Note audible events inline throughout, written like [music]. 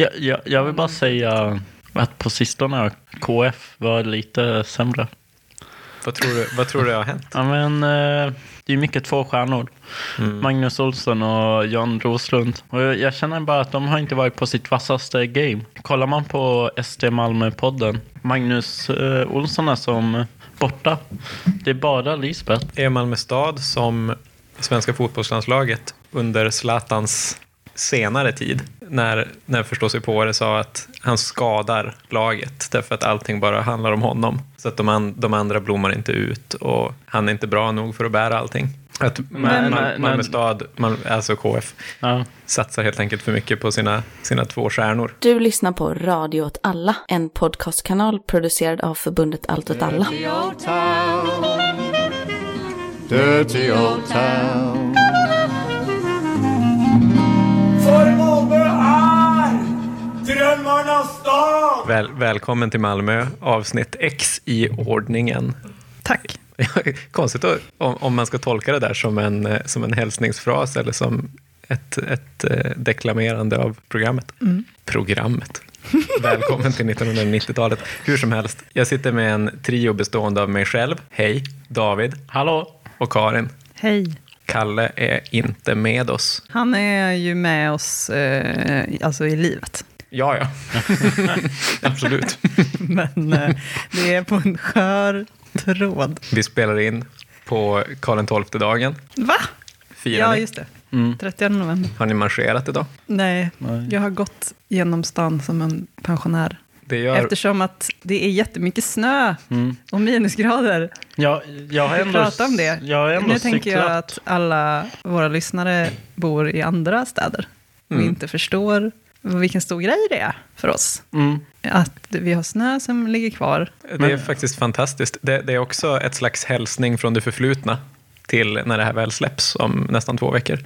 Jag, jag, jag vill bara säga att på sistone har KF var lite sämre. Vad tror du, vad tror du har hänt? Ja, men, eh, det är mycket två stjärnor. Mm. Magnus Olsson och Jan Roslund. Och jag, jag känner bara att de har inte varit på sitt vassaste game. Kollar man på SD Malmö-podden, Magnus eh, Olsson är som borta. Det är bara Lisbeth. Är Malmö stad som svenska fotbollslandslaget under Zlatans senare tid, när, när förståsigpåare sa att han skadar laget därför att allting bara handlar om honom. Så att de, an, de andra blommar inte ut och han är inte bra nog för att bära allting. Att Ma- Men- Ma- men- Malmö stad, Mal- alltså KF, Ja. satsar helt enkelt för mycket på sina, sina två stjärnor. Du lyssnar på Radio åt alla, en podcastkanal producerad av förbundet Allt åt alla. Dirty old town. Dirty old town. Stad! Väl, välkommen till Malmö, avsnitt X i ordningen. Tack. [laughs] Konstigt om, om man ska tolka det där som en, eh, som en hälsningsfras eller som ett, ett eh, deklamerande av programmet. Programmet. [laughs] Välkommen till 1990-talet. Hur som helst, jag sitter med en trio bestående av mig själv, hej, David Hallå? och Karin. Hej. Kalle är inte med oss. Han är ju med oss eh, alltså i livet. Ja, ja. [laughs] Absolut. [laughs] Men eh, det är på en skör tråd. Vi spelar in på Karl XII-dagen. Va? Firar Ja, ni? just det. Mm. 30 november. Har ni marscherat idag? Nej, Nej. jag har gått genom stan som en pensionär. Det gör... Eftersom att det är jättemycket snö Mm. och minusgrader. Ja, jag har ändå, pratar om det. Jag har ändå Nu cyklat. tänker jag att alla våra lyssnare bor i andra städer och Mm. inte förstår vilken stor grej det är för oss. Mm. Att vi har snö som ligger kvar. Det är faktiskt fantastiskt. Det, det är också ett slags hälsning från det förflutna till när det här väl släpps om nästan två veckor.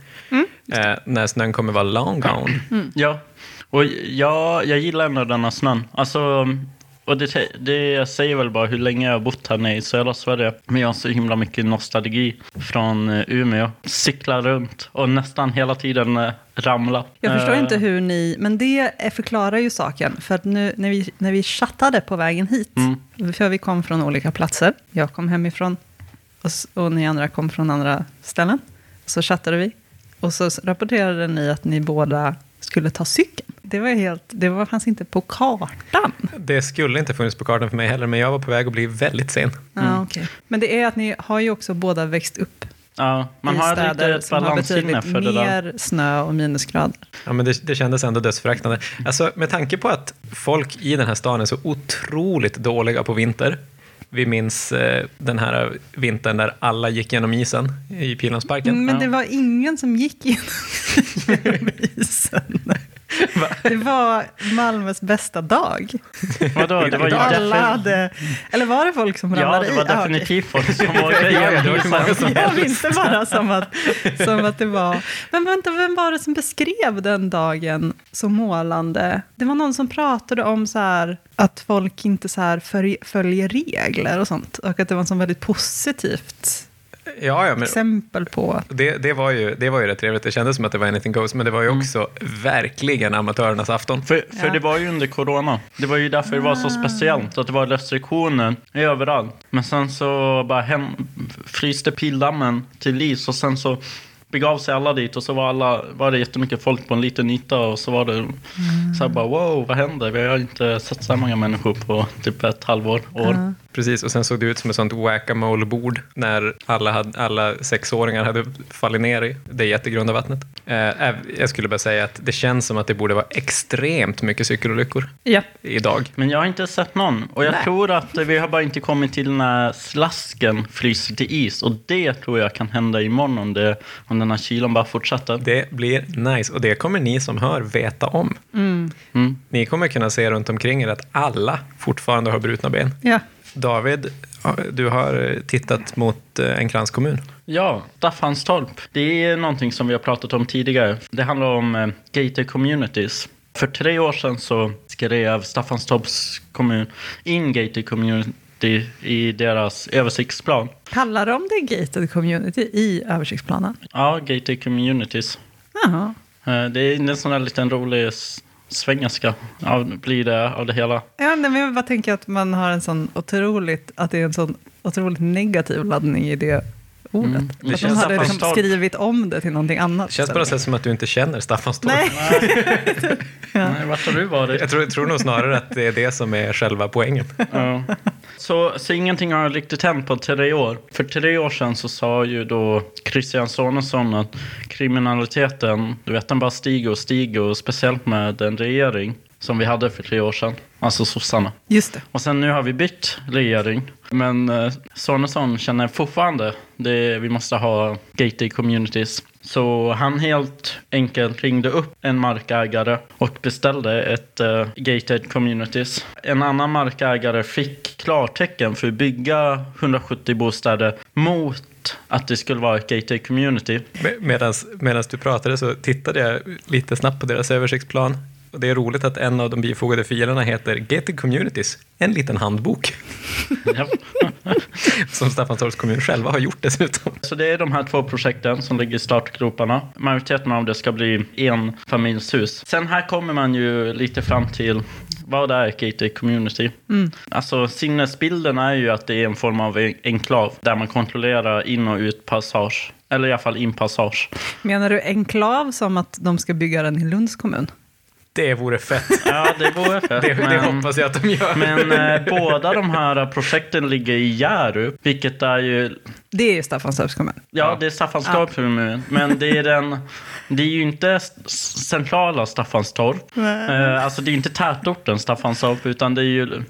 Eh, när snön kommer vara long gone. Ja, och jag, jag gillar ändå denna snön. Alltså, och det, det säger väl bara hur länge jag har bott här nere i södra Sverige. Men jag har så himla mycket nostalgi från eh, Umeå. Cykla runt och nästan hela tiden eh, ramla. Jag förstår Eh, inte hur ni, men det förklarar ju saken. För att nu när vi, när vi chattade på vägen hit, Mm. för vi kom från olika platser. Jag kom hemifrån och, och ni andra kom från andra ställen. Så chattade vi. Och så rapporterade ni att ni båda skulle ta cykeln. Det var helt, det var, fanns inte på kartan. Det skulle inte funnits på kartan för mig heller, men jag var på väg att bli väldigt sen. Ja, okej. Men det är att ni har ju också båda växt upp Ja, man i har ett som har balanssinne betydligt för det där. mer snö och minusgrader. Ja, men det, det kändes ändå dödsföraktande. Alltså, med tanke på att folk i den här stan är så otroligt dåliga på vinter. Vi minns eh, den här vintern där alla gick genom isen i Pildammsparken. Men Ja. det var ingen som gick genom, genom [laughs] isen. Det var Malmös bästa dag. Vadå, det var ju Alla hade... Eller var det folk som Ja, ramlade det var i? Definitivt folk som [laughs] Ja, ja, var som- [laughs] Jag minns det bara som att, som att det var... Men vänta, vem var det som beskrev den dagen så målande? Det var någon som pratade om så här, att folk inte så här följ, följer regler och sånt. Och att det var en sån väldigt positivt Ja, ja, men exempel på... det, det, var ju, det var ju rätt trevligt. Det kändes som att det var anything goes, men det var ju också verkligen amatörernas afton. För, för Ja. det var ju under corona. Det var ju därför det var så speciellt. Att det var restriktioner överallt. Men sen så bara hem, fryste pildammen till is och sen så begav sig alla dit och så var, alla, var det jättemycket folk på en liten yta och så var det så här bara wow, vad händer? Vi har inte sett så här många människor på typ ett halvår, år. Precis, och sen såg det ut som ett sånt whack-a-mole-bord när alla, hade, alla sexåringar hade fallit ner i det jättegrunda vattnet. Eh, jag skulle bara säga att det känns som att det borde vara extremt mycket cykelolyckor Ja. idag. Men jag har inte sett någon. Och jag Nej. tror att vi har bara inte kommit till när slasken fryser till is. Och det tror jag kan hända imorgon om, det, om den här kylan bara fortsätter. Det blir nice och det kommer ni som hör veta om. Mm. Ni kommer kunna se runt omkring er att alla fortfarande har brutna ben. ja. David, du har tittat mot eh, en kranskommun. Ja, Staffanstorp. Det är någonting som vi har pratat om tidigare. Det handlar om eh, gated communities. För tre år sedan så skrev Staffanstorps kommun in gated community i deras översiktsplan. Kallar de det gated community i översiktsplanen? Ja, gated communities. Jaha. Eh, Det är en sån där liten rolig svengelska av, blir det av det hela. Ja, nej, men jag bara tänker att man har en sån otroligt, att det är en sån otroligt negativ laddning i det ordet. Mm. Det Att de känns hade liksom skrivit om det till någonting annat. Det känns på något sätt som att du inte känner Staffanstorp. Nej, [laughs] Nej, vart har du varit? Jag tror, jag tror nog snarare att det är det som är själva poängen. Ja. Så, så ingenting har riktigt hänt på tre år. För tre år sedan så sa ju då Christian Sonesson att kriminaliteten, du vet den bara stiger och stiger och speciellt med den regering som vi hade för tre år sedan. Alltså sossarna. just det. Och sen nu har vi bytt regering. Men eh, Sonesson känner fortfarande det vi måste ha gated communities. Så han helt enkelt ringde upp en markägare och beställde ett uh, gated communities. En annan markägare fick klartecken för att bygga 170 bostäder mot att det skulle vara ett gated community. Medan du pratade så tittade jag lite snabbt på deras översiktsplan. Och det är roligt att en av de bifogade filerna heter Gated Communities, en liten handbok. [laughs] Som Staffanstorps kommun själva har gjort dessutom. Så det är de här två projekten som ligger i startgroparna. Majoriteten av det ska bli en familjshus. Sen här kommer man ju lite fram till vad är gated community? Alltså sinnesbilden är ju att det är en form av en- enklav där man kontrollerar in och utpassage. Eller i alla fall inpassage. Menar du enklav som att de ska bygga den i Lunds kommun? Det vore fett. [laughs] Ja, det vore fett. Det, det men- hoppas jag att de gör. Men eh, båda de här projekten ligger i Hjärup, vilket är ju Det är Staffanstorps kommun. Ja, det är Staffanstorp kommun. Men det är, den, det är ju inte centrala Staffanstorp. Eh, alltså det är inte tätorten Staffanstorp, utan det är ju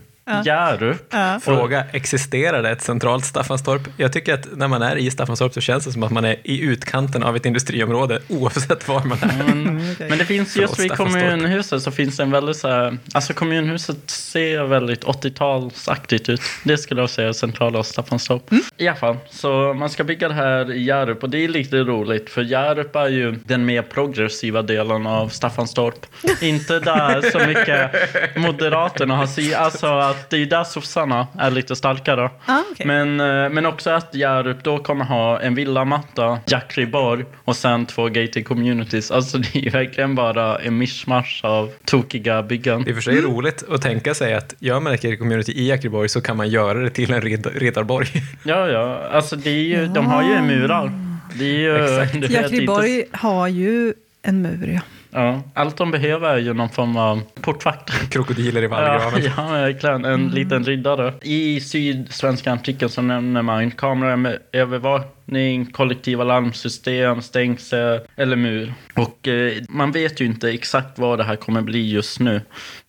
Hjärup. Ja. Fråga, existerar det ett centralt Staffanstorp? Jag tycker att när man är i Staffanstorp så känns det som att man är i utkanten av ett industriområde [laughs] oavsett var man är. Men, okej. men det finns just vid kommunhuset så finns det en väldigt så här, alltså kommunhuset ser väldigt 80-talsaktigt ut. Det skulle jag säga är centrala Staffanstorp. I alla fall, så man ska bygga det här i Hjärup och det är lite roligt för Hjärup är ju den mer progressiva delen av Staffanstorp. Inte där så mycket Moderaterna har alltså att det är där sossarna är lite starkare. Ah, okej. Men, eh, men också att Hjärup då kommer ha en villamatta, Jackriborg och sen två gated communities. Alltså det är ju verkligen bara en mischmasch av tokiga byggen. Det är för sig roligt att tänka sig att gör man ett gated community i Jakriborg så kan man göra det till en rid- riddarborg. [laughs] Ja, ja, alltså det är ju, de har ju murar. Det är ju, Exakt. [laughs] inte- har ju en mur, ja. Ja, allt de behöver är ju någon form av portvakt. [laughs] Krokodiler i Ja, vallgraven. [laughs] ja, verkligen. En liten riddare. I sydsvenska artikeln så nämner man kameraövervakning, kollektiva larmsystem, stängsel eller mur. Och eh, man vet ju inte exakt vad det här kommer bli just nu.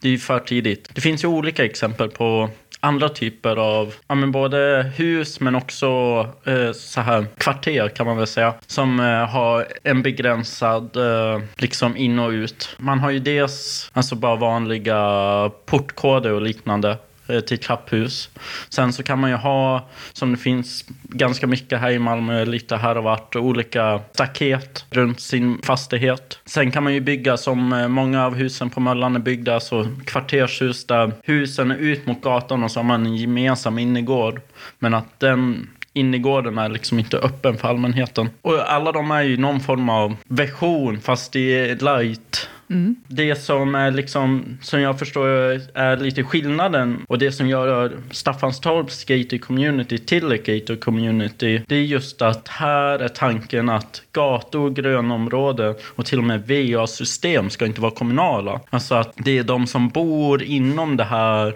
Det är ju för tidigt. Det finns ju olika exempel på andra typer av, ja men både hus men också eh, så här kvarter kan man väl säga. Som eh, har en begränsad eh, liksom in och ut. Man har ju dels alltså bara vanliga portkoder och liknande Eh, till trapphus. Sen så kan man ju ha, som det finns ganska mycket här i Malmö, lite här och vart, olika staket runt sin fastighet. Sen kan man ju bygga som eh, många av husen på Möllan är byggda, så kvartershus där husen är ut mot gatan och så har man en gemensam innergård. Men att den innergården är liksom inte öppen för allmänheten. Och alla de är ju någon form av version, fast det är light. Det som är liksom, som jag förstår är lite skillnaden och det som gör Staffanstorps gated community till ett gated community, det är just att här är tanken att gator, grönområden och till och med VA-system ska inte vara kommunala. Alltså att det är de som bor inom det här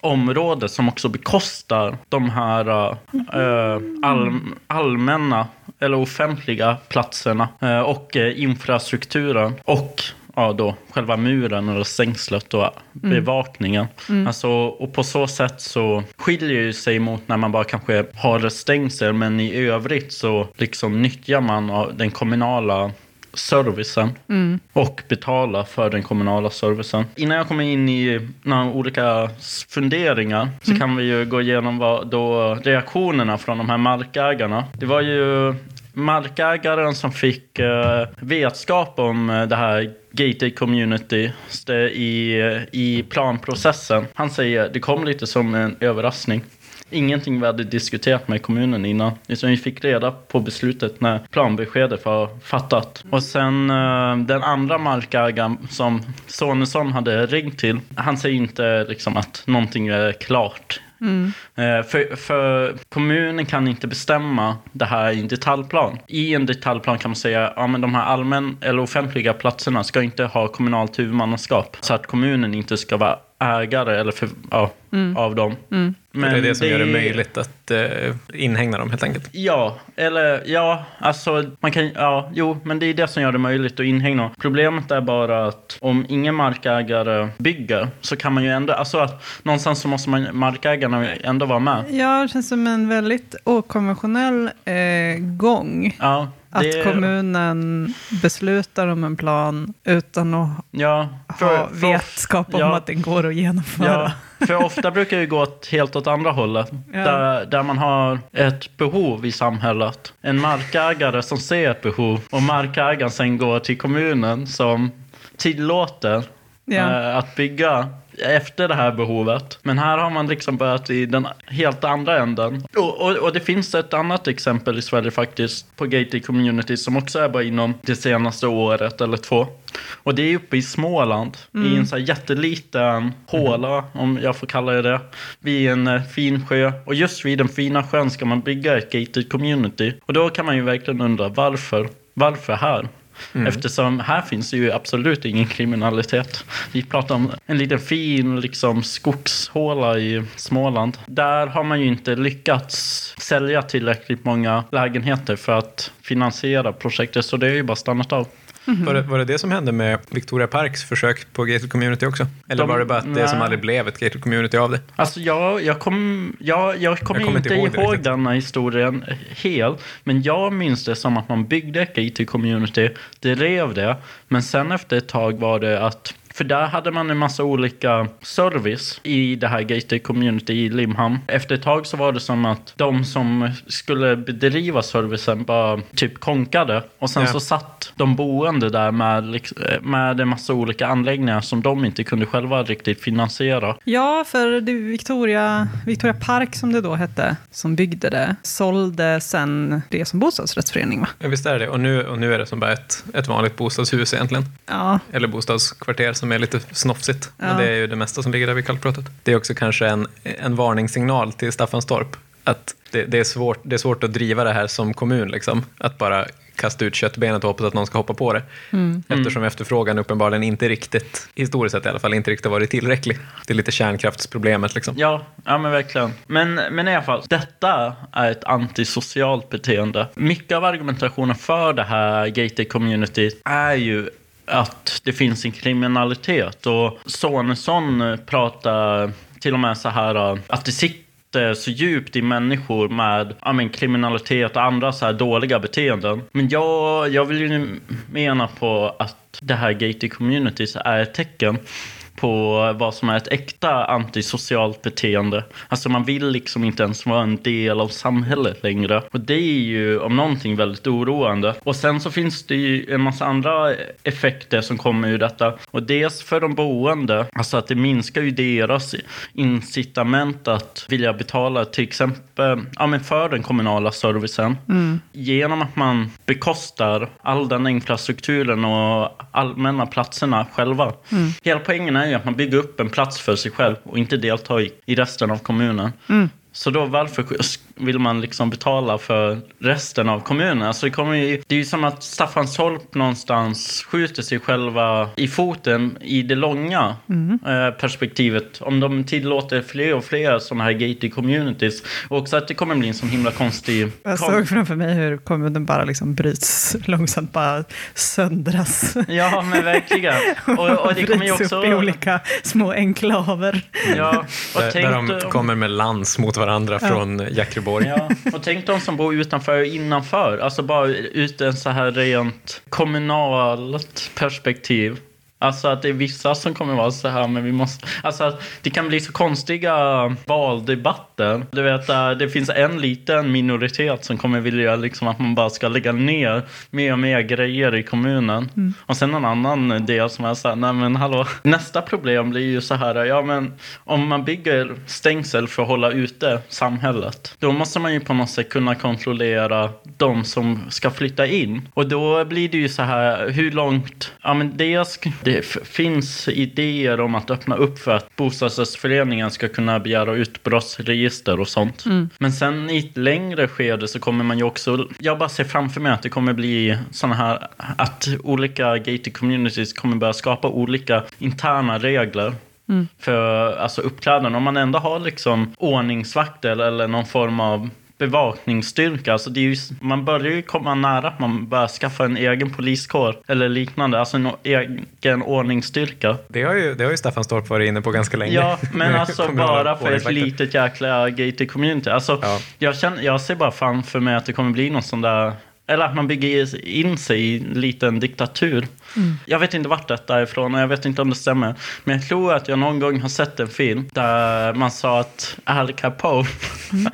området som också bekostar de här äh, all, allmänna eller offentliga platserna eh, och eh, infrastrukturen. Och ja, då, själva muren eller stängslet och bevakningen. Alltså, och på så sätt så skiljer det sig mot när man bara kanske har ett stängsel men i övrigt så liksom nyttjar man den kommunala servicen och betala för den kommunala servicen. Innan jag kommer in i några olika funderingar så kan vi ju gå igenom vad då reaktionerna från de här markägarna. Det var ju markägaren som fick eh, vetskap om eh, det här gated community eh, i, i planprocessen. Han säger det kom lite som en överraskning. ingenting vi hade diskuterat med kommunen innan. Utan vi fick reda på beslutet när planbeskedet var fattat. Och sen eh, den andra markägaren som Sonesson hade ringt till, han säger inte liksom att någonting är klart. Mm. Eh, för, för kommunen kan inte bestämma det här i en detaljplan. I en detaljplan kan man säga att ja, men de här allmän eller offentliga platserna ska inte ha kommunalt huvudmannaskap. Så att kommunen inte ska vara ägare eller för, ja, av dem. Men det är det som gör det möjligt att eh, inhägna dem helt enkelt. Ja, eller ja, alltså man kan, ja, jo, men det är det som gör det möjligt att inhägna. Problemet är bara att om ingen markägare bygger så kan man ju ändå, alltså att någonstans så måste man, markägarna ändå vara med. Ja, det känns som en väldigt okonventionell eh, gång. Ja, Att det- kommunen beslutar om en plan utan att Ja, ha vetskap om ja. att den går att genomföra. Ja, för ofta brukar det gå helt åt andra hållet. Där, där man har ett behov i samhället. En markägare som ser ett behov och markägaren sen går till kommunen som tillåter eh, att bygga efter det här behovet. Men här har man liksom börjat i den helt andra änden. Och, och, och det finns ett annat exempel i Sverige faktiskt på gated community som också är bara inom det senaste året eller två. Och det är uppe i Småland, i en så här jätteliten håla, om jag får kalla det det, vid en eh, fin sjö. Och just vid den fina sjön ska man bygga ett gated community. Och då kan man ju verkligen undra varför? Varför här? Mm. Eftersom här finns ju absolut ingen kriminalitet. Vi pratar om en liten fin liksom, skogshåla i Småland. Där har man ju inte lyckats sälja tillräckligt många lägenheter för att finansiera projektet. Så det är ju bara stannat av. Var, det, var det det som hände med Victoria Parks försök på gated community också? Eller De- var det bara att det nej. som aldrig blev ett gated community av det? Alltså jag, jag kom, jag, jag kommer Jag kommer inte ihåg ihåg, denna historien hel. Men jag minns det som att man byggde ett gated community, drev det. Men sen efter ett tag var det att för där hade man en massa olika service i det här gated community i Limhamn. Efter ett tag så var det som att de som skulle bedriva servicen bara typ konkade. Och sen Ja. så satt de boende där med, liksom- med en massa olika anläggningar som de inte kunde själva riktigt finansiera. Ja, för det Victoria, Victoria Park som det då hette, som byggde det, sålde sen det som bostadsrättsförening va? Ja, visst är det det. Och nu, och nu är det som bara ett, ett vanligt bostadshus egentligen. Ja, Eller bostadskvarter som är lite snofsigt. Ja. Och det är ju det mesta som ligger där vid kalkbrottet. Det är också kanske en, en varningssignal till Staffanstorp. Att det, det, är svårt, det är svårt att driva det här som kommun. Liksom. Att bara kasta ut köttbenet och hoppas att någon ska hoppa på det. Eftersom efterfrågan uppenbarligen inte riktigt, historiskt sett i alla fall, inte riktigt har varit tillräcklig. Det är lite kärnkraftsproblemet liksom. Ja, ja men verkligen. Men, men i alla fall, detta är ett antisocialt beteende. Mycket av argumentationen för det här gated community är ju att det finns en kriminalitet. Och Sonesson pratar till och med så här äh, att det sitter så djupt i människor med ja, men, kriminalitet och andra så här dåliga beteenden. Men jag, jag vill ju mena på att det här gated communities är ett tecken på vad som är ett äkta antisocialt beteende. Alltså man vill liksom inte ens vara en del av samhället längre. Och det är ju om någonting väldigt oroande. Och sen så finns det ju en massa andra effekter som kommer ur detta. Och dels för de boende, alltså att det minskar ju deras incitament att vilja betala till exempel ja, men för den kommunala servicen. Genom att man bekostar all den infrastrukturen och allmänna platserna själva. Hela poängen är ju att man bygger upp en plats för sig själv och inte deltar i, i resten av kommunen. Så då varför vill man liksom betala för resten av kommunen? Alltså det, kommer ju, det är ju som att Staffanstorp någonstans skjuter sig själva i foten i det långa eh, perspektivet. Om de tillåter fler och fler sådana här gated communities. Och också att det kommer bli en sån himla konstig... jag såg framför mig hur kommunen bara liksom bryts långsamt, bara söndras. Ja, men verkligen. [laughs] Och, och det kommer ju också... upp i olika små enklaver. Ja, och Där, tänk där de om- kommer med lans mot varandra från Jäckreborg. Ja, och tänk de som bor utanför och innanför. Alltså bara ut en så här rent kommunalt perspektiv. Alltså att det är vissa som kommer vara så här, men vi måste... Alltså att det kan bli så konstiga valdebatter. Du vet, äh, det finns en liten minoritet som kommer vilja liksom att man bara ska lägga ner mer och mer grejer i kommunen. Och sen en annan del som är så här, nej men hallå. Nästa problem blir ju så här, ja men om man bygger stängsel för att hålla ute samhället, då måste man ju på något sätt kunna kontrollera de som ska flytta in. Och då blir det ju så här, hur långt, ja men dels, det finns idéer om att öppna upp för att bostadsrättsföreningen ska kunna begära ut brottsregister och sånt. Men sen i ett längre skede så kommer man ju också, jag bara ser framför mig att det kommer bli sådana här, att olika gated communities kommer börja skapa olika interna regler för alltså uppträdande. Om man ändå har liksom ordningsvakter eller någon form av bevakningsstyrka. Alltså det är ju, man börjar ju komma nära att man börjar skaffa en egen poliskår eller liknande. Alltså en egen ordningsstyrka. Det har ju, det har ju Staffanstorp varit inne på ganska länge. Ja, men [laughs] alltså bara för ett litet jäkla gated community. Alltså, Ja. jag, känner, jag ser bara framför mig att det kommer bli någon sån där eller att man bygger in sig i en liten diktatur. Jag vet inte vart detta är ifrån och jag vet inte om det stämmer. Men jag tror att jag någon gång har sett en film där man sa att Al Capone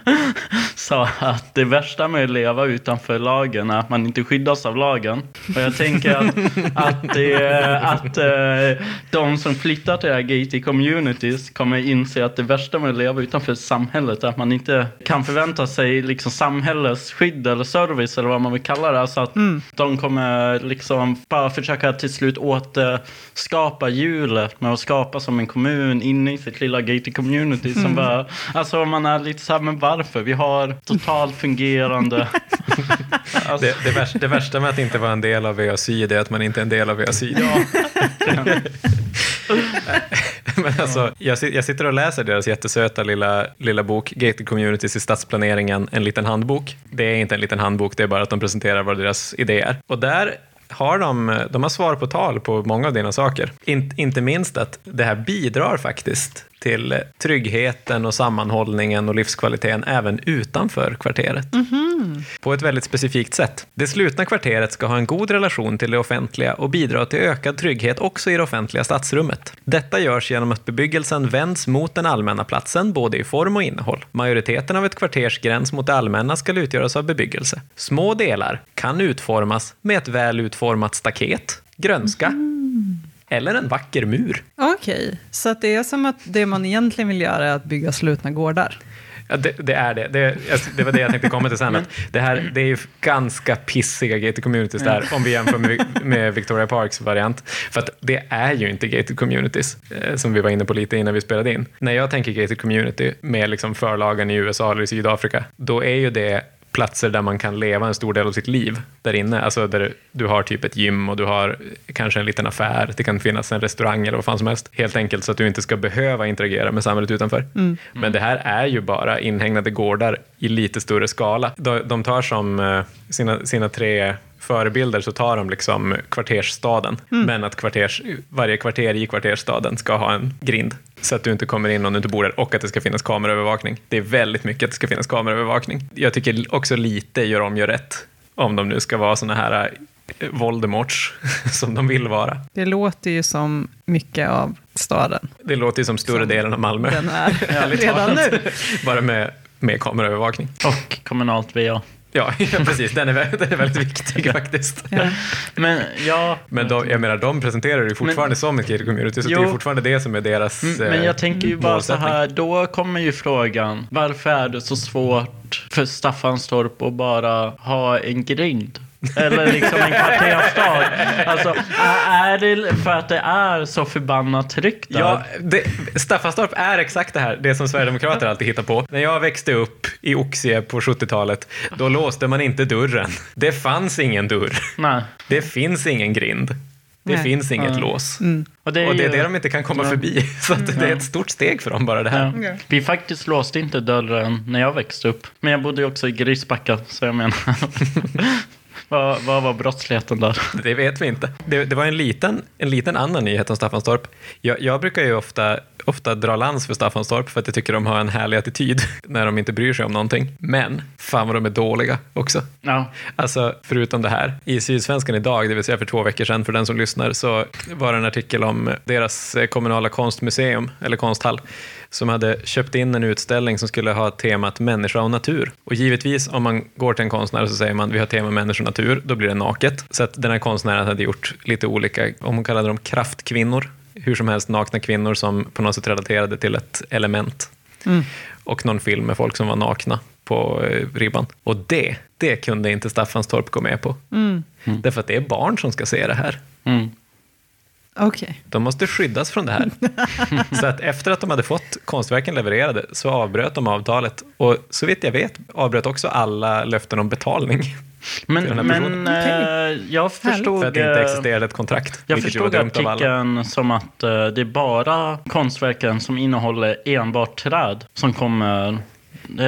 [laughs] sa att det värsta med att leva utanför lagen är att man inte skyddas av lagen. Och jag tänker att, att, det, att eh, de som flyttar till gated communities kommer inse att det värsta med att leva utanför samhället är att man inte kan förvänta sig liksom samhällets skydd eller service eller vad man vill kalla det. Alltså att de kommer liksom bara försöka till slut återskapa hjulet med att skapa som en kommun inne i sitt lilla gated community som bara, alltså man är lite så här, men varför? Vi har totalt fungerande alltså, [laughs] Det, det, värsta, det värsta med att inte vara en del av VA Syd är att man inte är en del av VA Syd. [laughs] [laughs] Men alltså, jag, jag sitter och läser deras jättesöta lilla, lilla bok, Gated Communities i stadsplaneringen, en liten handbok. Det är inte en liten handbok, det är bara att de presenterar vad deras idé är. Och där har de, de har svar på tal på många av dina saker. In, inte minst att det här bidrar faktiskt till tryggheten och sammanhållningen och livskvaliteten även utanför kvarteret. På ett väldigt specifikt sätt. Det slutna kvarteret ska ha en god relation till det offentliga och bidra till ökad trygghet också i det offentliga stadsrummet. Detta görs genom att bebyggelsen vänds mot den allmänna platsen, både i form och innehåll. Majoriteten av ett kvarters gräns mot det allmänna ska utgöras av bebyggelse. Små delar kan utformas med ett väl utformat staket, grönska eller en vacker mur. Okej, så att det är som att det man egentligen vill göra är att bygga slutna gårdar. Ja, det, det är det. det. Det var det jag tänkte komma till sen. [laughs] Det, här, det är ju ganska pissiga gated communities där, om vi jämför med, [laughs] med Victoria Parks variant. För att det är ju inte gated communities, eh, som vi var inne på lite innan vi spelade in. När jag tänker gated community med liksom förlagen i USA eller i Sydafrika, då är ju det platser där man kan leva en stor del av sitt liv där inne. Alltså där du har typ ett gym och du har kanske en liten affär. Det kan finnas en restaurang eller vad fan som helst. Helt enkelt så att du inte ska behöva interagera med samhället utanför. Men det här är ju bara inhägnade gårdar i lite större skala. De, de tar som eh, sina, sina tre förebilder så tar de liksom kvartersstaden. Men att kvarters, varje kvarter i kvartersstaden ska ha en grind. Så att du inte kommer in om du inte bor där och att det ska finnas kameraövervakning. Det är väldigt mycket att det ska finnas kameraövervakning. Jag tycker också lite gör om gör rätt. Om de nu ska vara såna här eh, Voldemorts [laughs] som de vill vara. Det låter ju som mycket av staden. Det låter ju som större Som delen av Malmö. Den är [laughs] redan talat. nu. Bara med, med kameraövervakning. och kommunalt VA. [laughs] Ja, precis. Den är, den är väldigt viktig [laughs] faktiskt. Ja. Men ja, Men de, jag menar, de presenterar det fortfarande som ett gated community, så det är Jo. fortfarande det som är deras Mm, Men eh, jag tänker ju bara så här, då kommer ju frågan, varför är det så svårt för Staffanstorp att bara ha en grind? Eller liksom en kvarterstad. Alltså, är är det för att det är så förbannat tryggt där? Ja, det, Staffanstorp är exakt det här, det som Sverigedemokrater alltid hittar på. När jag växte upp i Oxie på 70-talet, då låste man inte dörren. Det fanns ingen dörr. Nej. Det finns ingen grind. Det Nej. finns inget Ja. lås. Och det är, Och det är det de inte kan komma Ja. förbi. [laughs] Så att det är ett stort steg för dem bara det här. Ja. Vi faktiskt låste inte dörren när jag växte upp. Men jag bodde ju också i Grisbacka, så jag menar. [laughs] Vad, vad var brottsligheten där? Det vet vi inte. Det, det var en liten, en liten annan nyhet om Staffanstorp. Jag, jag brukar ju ofta, ofta dra lans för Staffanstorp för att jag tycker de har en härlig attityd [laughs] när de inte bryr sig om någonting. Men fan vad de är dåliga också. Ja. Alltså, förutom det här. I Sydsvenskan idag, det vill säga för två veckor sedan för den som lyssnar, så var det en artikel om deras eh, kommunala konstmuseum, eller konsthall, som hade köpt in en utställning som skulle ha temat människa och natur. Och givetvis, om man går till en konstnär och så säger man vi har tema människa och natur, då blir det naket. Så att den här konstnären hade gjort lite olika, om hon kallade dem kraftkvinnor, hur som helst nakna kvinnor som på något sätt relaterade till ett element. Och någon film med folk som var nakna på eh, ribban. Och det, det kunde inte Staffanstorp gå med på. Därför att det är barn som ska se det här. Mm. Okej. De måste skyddas från det här. [laughs] så att efter att de hade fått konstverken levererade så avbröt de avtalet och så vitt jag vet avbröt också alla löften om betalning. [laughs] Men, men Okej. eh, jag förstod... För att det inte eh, existerade ett kontrakt. Jag förstod artikeln som att eh, det är bara konstverken som innehåller enbart träd som kommer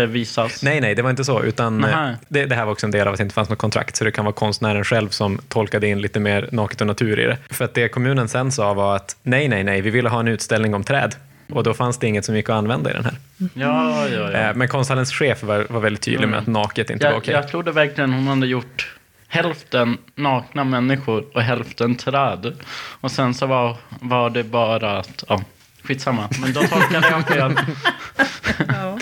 visas. Nej, nej, det var inte så. Utan eh, det, det här var också en del av att det inte fanns något kontrakt, så det kan vara konstnären själv som tolkade in lite mer naket och natur i det. För att det kommunen sen sa var att nej, nej, nej, vi ville ha en utställning om träd. Och då fanns det inget som gick att använda i den här. Ja, ja, ja. Eh, Men konsthallens chef var, var väldigt tydlig med att naket inte var Jag, okej. jag trodde verkligen hon hade gjort hälften nakna människor och hälften träd. Och sen så var, var det bara att, ja, skitsamma. Men då tolkade jag fel. [laughs] Ja.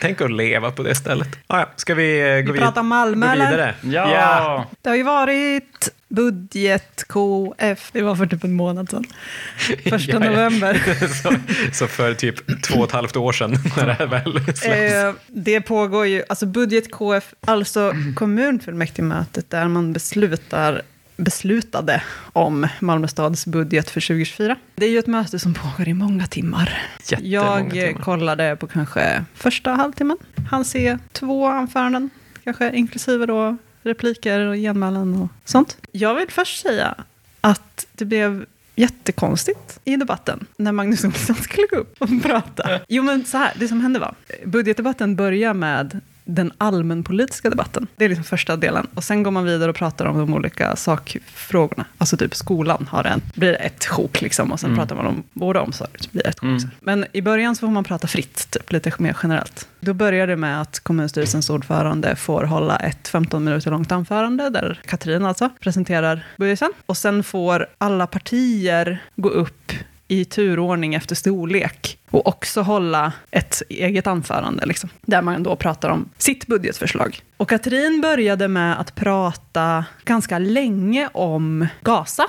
Tänk att leva på det stället. Ah, ja. Ska vi eh, gå, vid- pratar Malmö, gå eller? vidare? Ja! Det har ju varit budget KF, det var för typ en månad sedan. [laughs] Första Ja, ja. november. [laughs] så, så för typ två och ett halvt år sedan, när det här väl släpps. Eh, det pågår ju, alltså budget KF, alltså kommunfullmäktigemötet där man beslutar beslutade om Malmö stads budget för 2024. Det är ju ett möte som pågår i många timmar. Jättemånga Jag timmar. kollade på kanske första halvtimmen. Han se två anföranden, kanske inklusive då repliker och genmälen och sånt. Jag vill först säga att det blev jättekonstigt i debatten när Magnus Olsson [laughs] skulle gå upp och prata. Jo, men så här, det som hände var, budgetdebatten börjar med den allmänpolitiska debatten. Det är liksom första delen. Och sen går man vidare och pratar om de olika sakfrågorna. Alltså typ skolan har en, blir ett sjok liksom. Och sen pratar man om vård och omsorg, blir ett sjok. Men i början så får man prata fritt, typ, lite mer generellt. Då börjar det med att kommunstyrelsens ordförande får hålla ett 15 minuter långt anförande, där Katrin alltså presenterar budgeten. Och sen får alla partier gå upp i turordning efter storlek och också hålla ett eget anförande, liksom, där man då pratar om sitt budgetförslag. Och Katrin började med att prata ganska länge om Gaza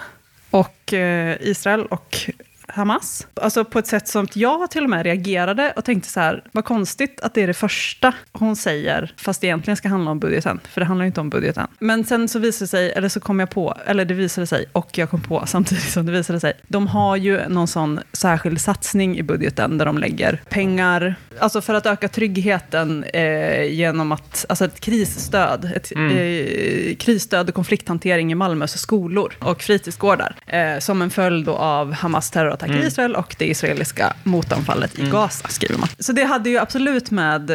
och eh, Israel och Hamas. Alltså på ett sätt som jag till och med reagerade och tänkte så här, vad konstigt att det är det första hon säger, fast det egentligen ska handla om budgeten, för det handlar ju inte om budgeten. Men sen så visade det sig, eller så kom jag på, eller det visade sig, och jag kom på [laughs] samtidigt som det visade sig, de har ju någon sån särskild satsning i budgeten där de lägger pengar, alltså för att öka tryggheten eh, genom att, alltså ett krisstöd, ett eh, krisstöd och konflikthantering i Malmös skolor och fritidsgårdar, eh, som en följd av Hamas terrorattack i Israel och det israeliska motanfallet i Gaza, skriver man. Så det hade ju absolut med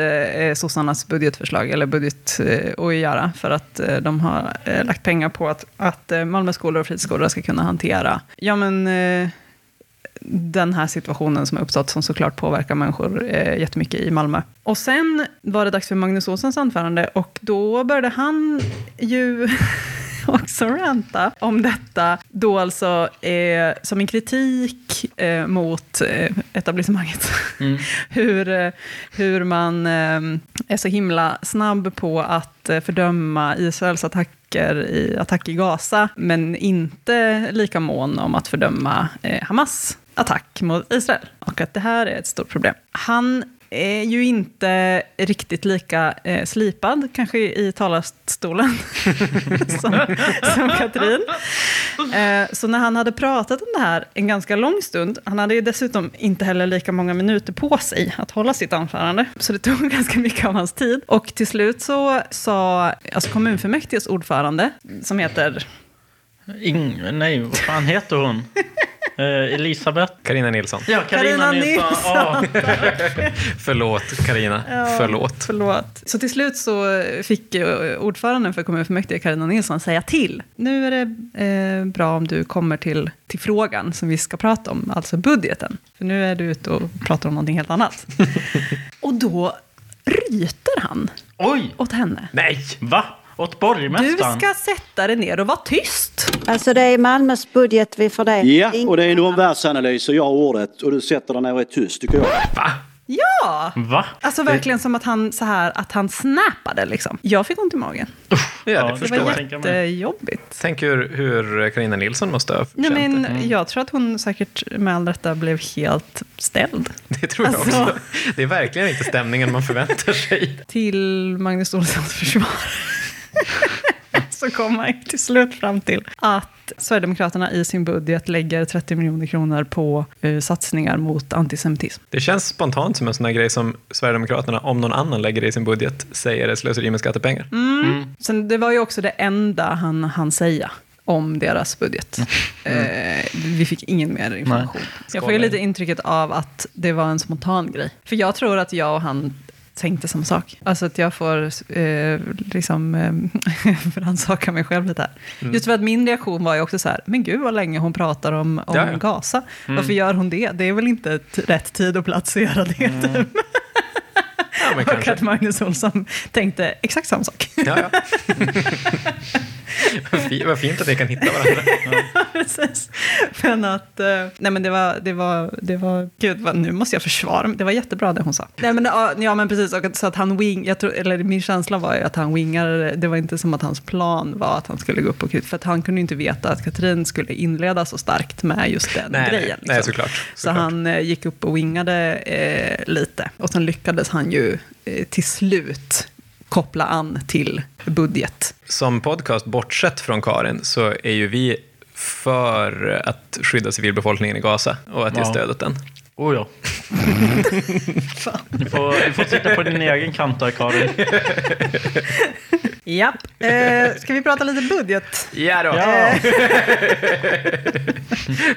eh, sossarnas budgetförslag, eller budget, eh, att göra, för att eh, de har eh, lagt pengar på att, att eh, Malmö skolor och fritidsgårdar ska kunna hantera, ja men, eh, den här situationen som har uppstått, som såklart påverkar människor eh, jättemycket i Malmö. Och sen var det dags för Magnus Olssons anförande, och då började han ju [laughs] [laughs] också ranta om detta, då alltså eh, som en kritik eh, mot eh, etablissemanget. [laughs] hur, eh, hur man eh, är så himla snabb på att eh, fördöma Israels attacker i attack i Gaza, men inte lika mån om att fördöma Hamas attack mot Israel. Och att det här är ett stort problem. Han är ju inte riktigt lika eh, slipad, kanske i talarstolen, [laughs] som, som Katrin. Eh, så när han hade pratat om det här en ganska lång stund, han hade ju dessutom inte heller lika många minuter på sig att hålla sitt anförande, så det tog [laughs] ganska mycket av hans tid. Och till slut så sa alltså kommunfullmäktiges ordförande, som heter Ing, nej, vad fan heter hon? [laughs] Eh, Elisabeth. Carina Nilsson. Ja, Carina Nilsson. Nilsson. Ja. Förlåt, Carina. Ja, Förlåt. Förlåt. Så till slut så fick ordföranden för kommunfullmäktige, Carina Nilsson, säga till. Nu är det eh, bra om du kommer till, till frågan som vi ska prata om, alltså budgeten. För nu är du ute och pratar om någonting helt annat. [laughs] och då ryter han Oj! åt henne. Nej! Va? Åt Du borgmästaren? ska sätta dig ner och vara tyst. Alltså det är Malmös budget vi fördelar. Ja, Ingen och det är en omvärldsanalys och jag har ordet och du sätter dig ner och är tyst tycker jag. Ja! Va? Alltså verkligen som att han, så här, att han snappade liksom. Jag fick ont i magen. Ja, Ja, det det Det förstår var jag. jättejobbigt. Tänk hur, hur Carina Nilsson måste ha Nej, känt men det. Jag tror att hon säkert med all rätta blev helt ställd. Det tror jag Alltså- också. Det är verkligen inte stämningen man förväntar sig. Till Magnus Olssons försvar. [laughs] Så kom man till slut fram till att Sverigedemokraterna i sin budget lägger 30 miljoner kronor på eh, satsningar mot antisemitism. Det känns spontant som en sån här grej som Sverigedemokraterna, om någon annan lägger det i sin budget, säger är slöseri med skattepengar. Mm. Sen, det var ju också det enda han han säga om deras budget. Eh, vi fick ingen mer information. Jag får ju lite intrycket av att det var en spontan grej. För jag tror att jag och han tänkte samma sak. Alltså att jag får eh, liksom eh, [laughs] rannsaka mig själv lite här. Mm. Just för att min reaktion var ju också så här, men gud vad länge hon pratar om, om Ja. Gaza. Mm. Varför gör hon det? Det är väl inte rätt tid och plats att göra det. typ. Ja, [laughs] Och kanske. att Magnus Olsson tänkte exakt samma sak. Ja, ja. [laughs] Vad fi- Vad fint att ni kan hitta varandra. [laughs] Precis. Men att, eh, nej men det var, det var, det var, gud vad, nu måste jag försvara mig. Det var jättebra det hon sa. Nej men, ja, ja men precis, och så att han wing, jag tror, eller min känsla var ju att han wingade, det var inte som att hans plan var att han skulle gå upp och för att han kunde ju inte veta att Katrin skulle inleda så starkt med just den Nej, grejen. nej, nej liksom. såklart. Så såklart. han eh, gick upp och wingade eh, lite. Och sen lyckades han ju eh, till slut koppla an till budget. Som podcast, bortsett från Karin, så är ju vi för att skydda civilbefolkningen i Gaza och att ge Ja. stöd åt den. Oh ja. [laughs] Du får, du får sitta på din egen kant där, Karin. [laughs] Japp. Eh, ska vi prata lite budget? Ja då! Ja. [laughs]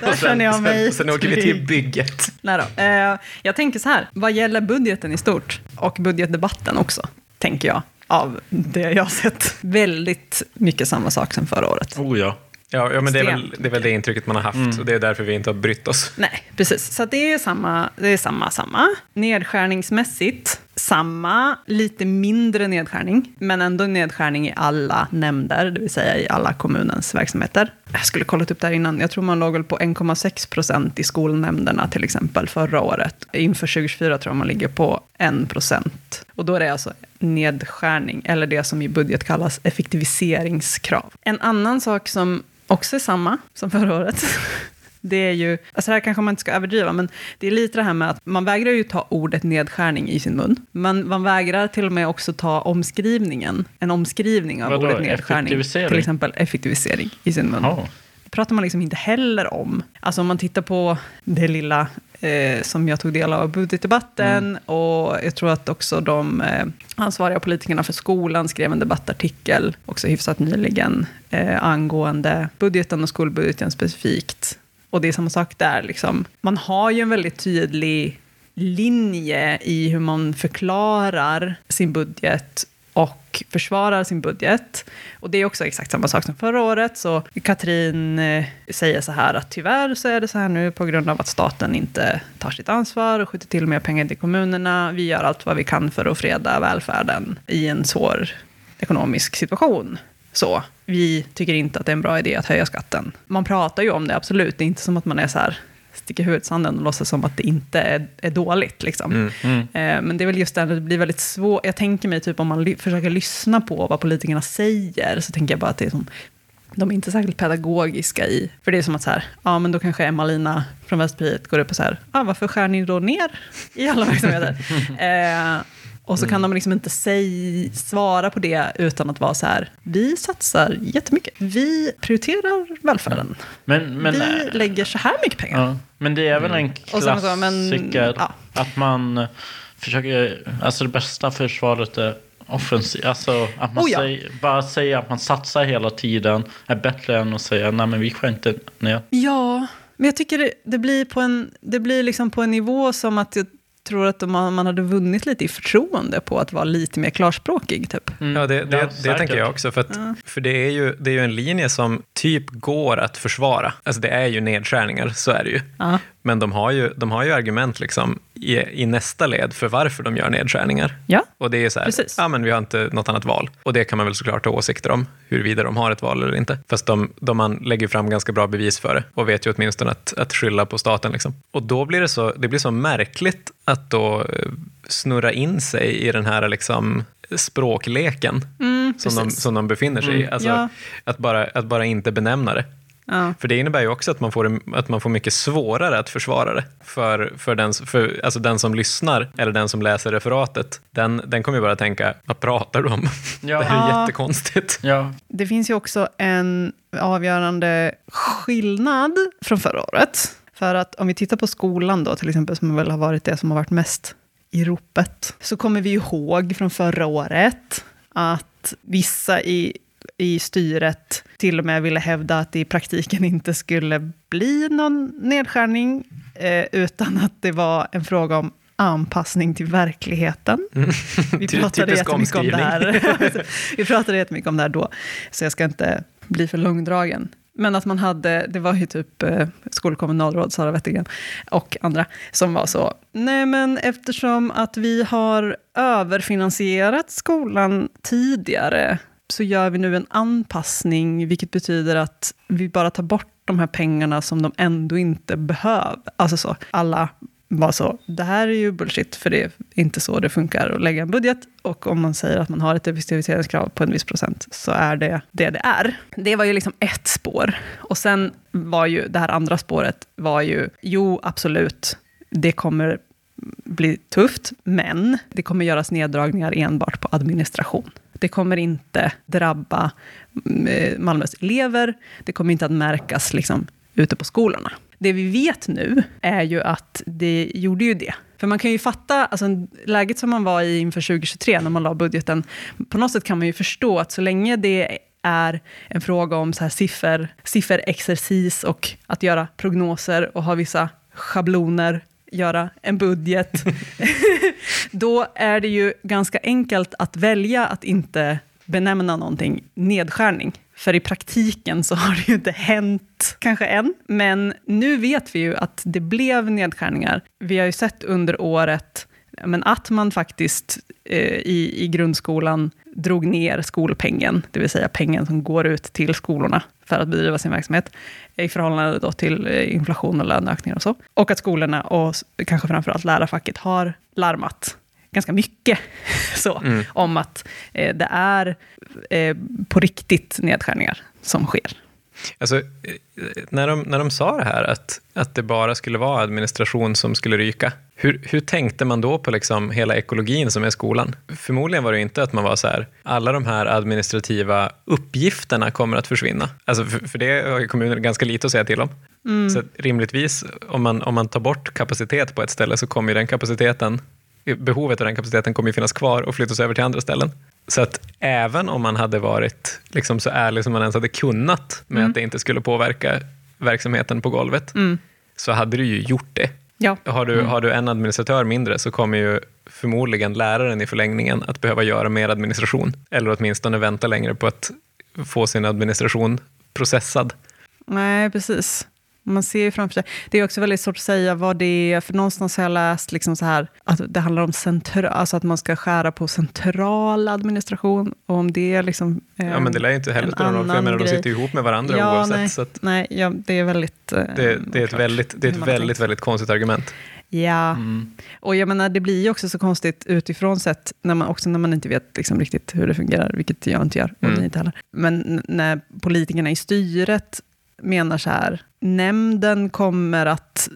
Där känner jag mig sen, sen åker vi till bygget. Nej då. Eh, jag tänker så här, vad gäller budgeten i stort och budgetdebatten också, tänker jag, av det jag har sett. Väldigt mycket samma sak som förra året. Oh ja. Ja, ja men det är, väl, det är väl det intrycket man har haft och det är därför vi inte har brytt oss. Nej, precis. Så det är samma, det är samma, samma. Nedskärningsmässigt, samma, lite mindre nedskärning, men ändå nedskärning i alla nämnder, det vill säga i alla kommunens verksamheter. Jag skulle kollat upp det här innan, jag tror man låg väl på 1,6 procent i skolnämnderna till exempel förra året. Inför 2024 tror jag man ligger på 1 procent. Och då är det alltså nedskärning, eller det som i budget kallas effektiviseringskrav. En annan sak som också är samma som förra året, [laughs] det är ju, alltså här kanske man inte ska överdriva, men det är lite det här med att man vägrar ju ta ordet nedskärning i sin mun. Man, man vägrar till och med också ta omskrivningen, en omskrivning av Vadå, ordet nedskärning. Till exempel effektivisering i sin mun. Ja. Det pratar man liksom inte heller om. Alltså om man tittar på det lilla eh, som jag tog del av budgetdebatten och jag tror att också de eh, ansvariga politikerna för skolan skrev en debattartikel också hyfsat nyligen eh, angående budgeten och skolbudgeten specifikt. Och det är samma sak där, liksom. man har ju en väldigt tydlig linje i hur man förklarar sin budget och försvarar sin budget. Och det är också exakt samma sak som förra året. Så Katrin eh, säger så här att tyvärr så är det så här nu på grund av att staten inte tar sitt ansvar och skjuter till mer pengar till kommunerna. Vi gör allt vad vi kan för att freda välfärden i en svår ekonomisk situation. Så vi tycker inte att det är en bra idé att höja skatten. Man pratar ju om det, absolut. Det är inte som att man är så här sticker huvudet i sanden och låtsas som att det inte är, är dåligt. Liksom. Eh, men det är väl just det, det blir väldigt svårt. Jag tänker mig, typ om man ly- försöker lyssna på vad politikerna säger, så tänker jag bara att det är som, de är inte särskilt pedagogiska i, för det är som att så här, ja men då kanske Emma-Lina från Vänsterpartiet går upp och så här, ah, varför skär ni då ner i alla verksamheter? [laughs] eh, och så kan de liksom inte säg, svara på det utan att vara så här, vi satsar jättemycket, vi prioriterar välfärden, Men, men, vi äh, lägger så här mycket pengar. ja. men det är väl en Och sen så, men, klassiker ja. att man eh, försöker, alltså det bästa försvaret är offensivt. Alltså att man Oh ja. säger, bara säger att man satsar hela tiden är bättre än att säga nej men vi skär inte ner. Ja, Men jag tycker det, det blir, på en, det blir liksom på en nivå som att jag tror att man, man hade vunnit lite i förtroende på att vara lite mer klarspråkig. Typ. Ja, det, det, det säkert. tänker jag också. För, att, för det, är ju, det är ju en linje som typ går att försvara. Alltså det är ju nedskärningar, så är det ju. Ja. Men de har ju, de har ju argument liksom i, i nästa led för varför de gör nedskärningar. Ja. Och det är så här, Precis. ja men vi har inte något annat val. Och det kan man väl såklart ha åsikter om, huruvida de har ett val eller inte. Fast de, de man lägger fram ganska bra bevis för det och vet ju åtminstone att, att skylla på staten. Liksom. Och då blir det så, det blir så märkligt att då eh, snurra in sig i den här liksom språkleken som, de, som de befinner sig i. Alltså, Ja. att, bara, att bara inte benämna det. Ja. För det innebär ju också att man får, att man får mycket svårare att försvara det. För, för, den, för alltså den som lyssnar, eller den som läser referatet, den, den kommer ju bara tänka, vad pratar du om? [laughs] Ja. Det här är Ja. jättekonstigt. Ja, Det finns ju också en avgörande skillnad från förra året. För att om vi tittar på skolan då, till exempel, som väl har varit det som har varit mest i ropet, så kommer vi ihåg från förra året att vissa i, i styret till och med ville hävda att det i praktiken inte skulle bli någon nedskärning, eh, utan att det var en fråga om anpassning till verkligheten. Vi [laughs] Ty- pratade jättemycket om det här. [laughs] Vi pratade jättemycket om det här då, så jag ska inte bli för långdragen. Men att man hade, det var ju typ eh, skolkommunalråd Sara Wettergren och andra som var så, nej men eftersom att vi har överfinansierat skolan tidigare så gör vi nu en anpassning, vilket betyder att vi bara tar bort de här pengarna som de ändå inte behöver. Alltså så, alla var så, det här är ju bullshit, för det är inte så det funkar att lägga en budget. Och om man säger att man har ett effektiviseringskrav på en viss procent, så är det det det är. Det var ju liksom ett spår. Och sen var ju det här andra spåret, var ju, jo absolut, det kommer bli tufft, men det kommer göras neddragningar enbart på administration. Det kommer inte drabba mm, eh, Malmös elever, det kommer inte att märkas liksom, ute på skolorna. Det vi vet nu är ju att det gjorde ju det. För man kan ju fatta, alltså, läget som man var i inför 2023, när man la budgeten, på något sätt kan man ju förstå att så länge det är en fråga om så här siffer, sifferexercis och att göra prognoser och ha vissa schabloner, göra en budget, [laughs] då är det ju ganska enkelt att välja att inte benämna någonting nedskärning. För i praktiken så har det ju inte hänt, kanske än. Men nu vet vi ju att det blev nedskärningar. Vi har ju sett under året men att man faktiskt eh, i, i grundskolan drog ner skolpengen, det vill säga pengen som går ut till skolorna för att bedriva sin verksamhet, i förhållande då till eh, inflation och löneökningar och så. Och att skolorna och kanske framförallt lärarfacket har larmat ganska mycket [laughs] så, om att eh, det är eh, på riktigt nedskärningar som sker. Alltså, eh, när, de, när de sa det här, att, att det bara skulle vara administration som skulle ryka, hur, hur tänkte man då på liksom hela ekologin som är skolan? Förmodligen var det inte att man var så här, alla de här administrativa uppgifterna kommer att försvinna. Alltså för, för det har ju kommunen ganska lite att säga till om. Så att rimligtvis, om man, om man tar bort kapacitet på ett ställe så kommer ju den kapaciteten, behovet av den kapaciteten kommer ju finnas kvar och flyttas över till andra ställen. Så att även om man hade varit liksom så ärlig som man ens hade kunnat med att det inte skulle påverka verksamheten på golvet, så hade du ju gjort det. Ja. Har du, har du en administratör mindre så kommer ju förmodligen läraren i förlängningen att behöva göra mer administration. Eller åtminstone vänta längre på att få sin administration processad. Nej, precis. Man ser ju framför sig. Det är också väldigt svårt att säga vad det är, för någonstans har jag läst liksom så här, att det handlar om centra, alltså att man ska skära på central administration, och om det är liksom... Ja, men det lär ju inte heller spela någon roll, för jag menar, de sitter ju ihop med varandra ja, oavsett. Nej, Så att nej ja, det är väldigt... eh, det, det är ett väldigt, det är ett väldigt, väldigt konstigt argument. Ja, och jag menar, det blir ju också så konstigt utifrån sett, när man, också när man inte vet liksom riktigt hur det fungerar, vilket jag inte gör, och Mm. ni inte heller. Men när politikerna i styret menar så här, nämnden kommer att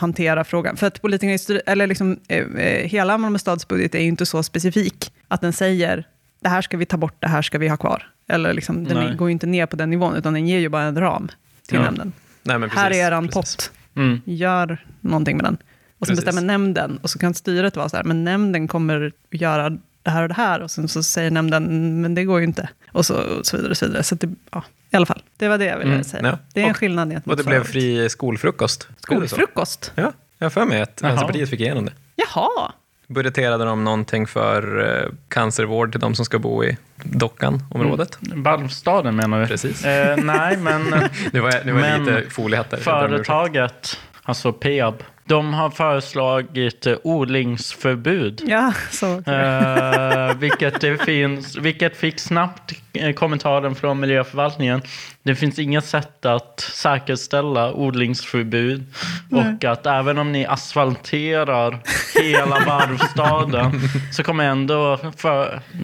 hantera frågan. För att politikerna eller liksom, eh, eh, hela Malmö stads budget är ju inte så specifik, att den säger, det här ska vi ta bort, det här ska vi ha kvar. Eller liksom, den Nej. går ju inte ner på den nivån, utan den ger ju bara en ram till Ja. nämnden. Nej, men här precis, är precis. pott Mm. gör någonting med den. Och sen Precis. bestämmer nämnden, och så kan styret vara så här, men nämnden kommer göra det här och det här, och sen så säger nämnden, men det går ju inte. Och så, och så vidare. Och så vidare. Så det, ja. I alla fall, det var det jag ville Mm, säga. ja. Det är en Och- skillnad gentemot Och det blev fri skolfrukost. Det? Skolfrukost? Ja, jag har för mig att Jaha. Vänsterpartiet fick igenom det. Jaha. Budgeterade de någonting för eh, cancervård till de som ska bo i Dockan-området? Valvstaden menar du? Precis. Eh, nej, men [laughs] Nu var jag, nu var jag Men lite foliehattar. Företaget, alltså Peab, de har föreslagit eh, odlingsförbud. Ja, så. Eh, vilket, det finns, vilket fick snabbt eh, kommentaren från miljöförvaltningen. Det finns inget sätt att säkerställa odlingsförbud. Och att även om ni asfalterar hela varvstaden så kommer ändå för,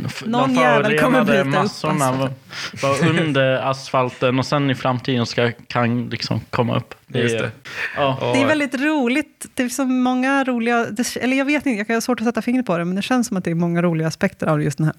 för, Någon de förorenade massorna vara under asfalten och sen i framtiden ska, kan liksom komma upp. Just det. Ja. Det är väldigt roligt. Det är så många roliga, det, eller jag vet inte, jag har svårt att sätta fingret på det, men det känns som att det är många roliga aspekter av just den här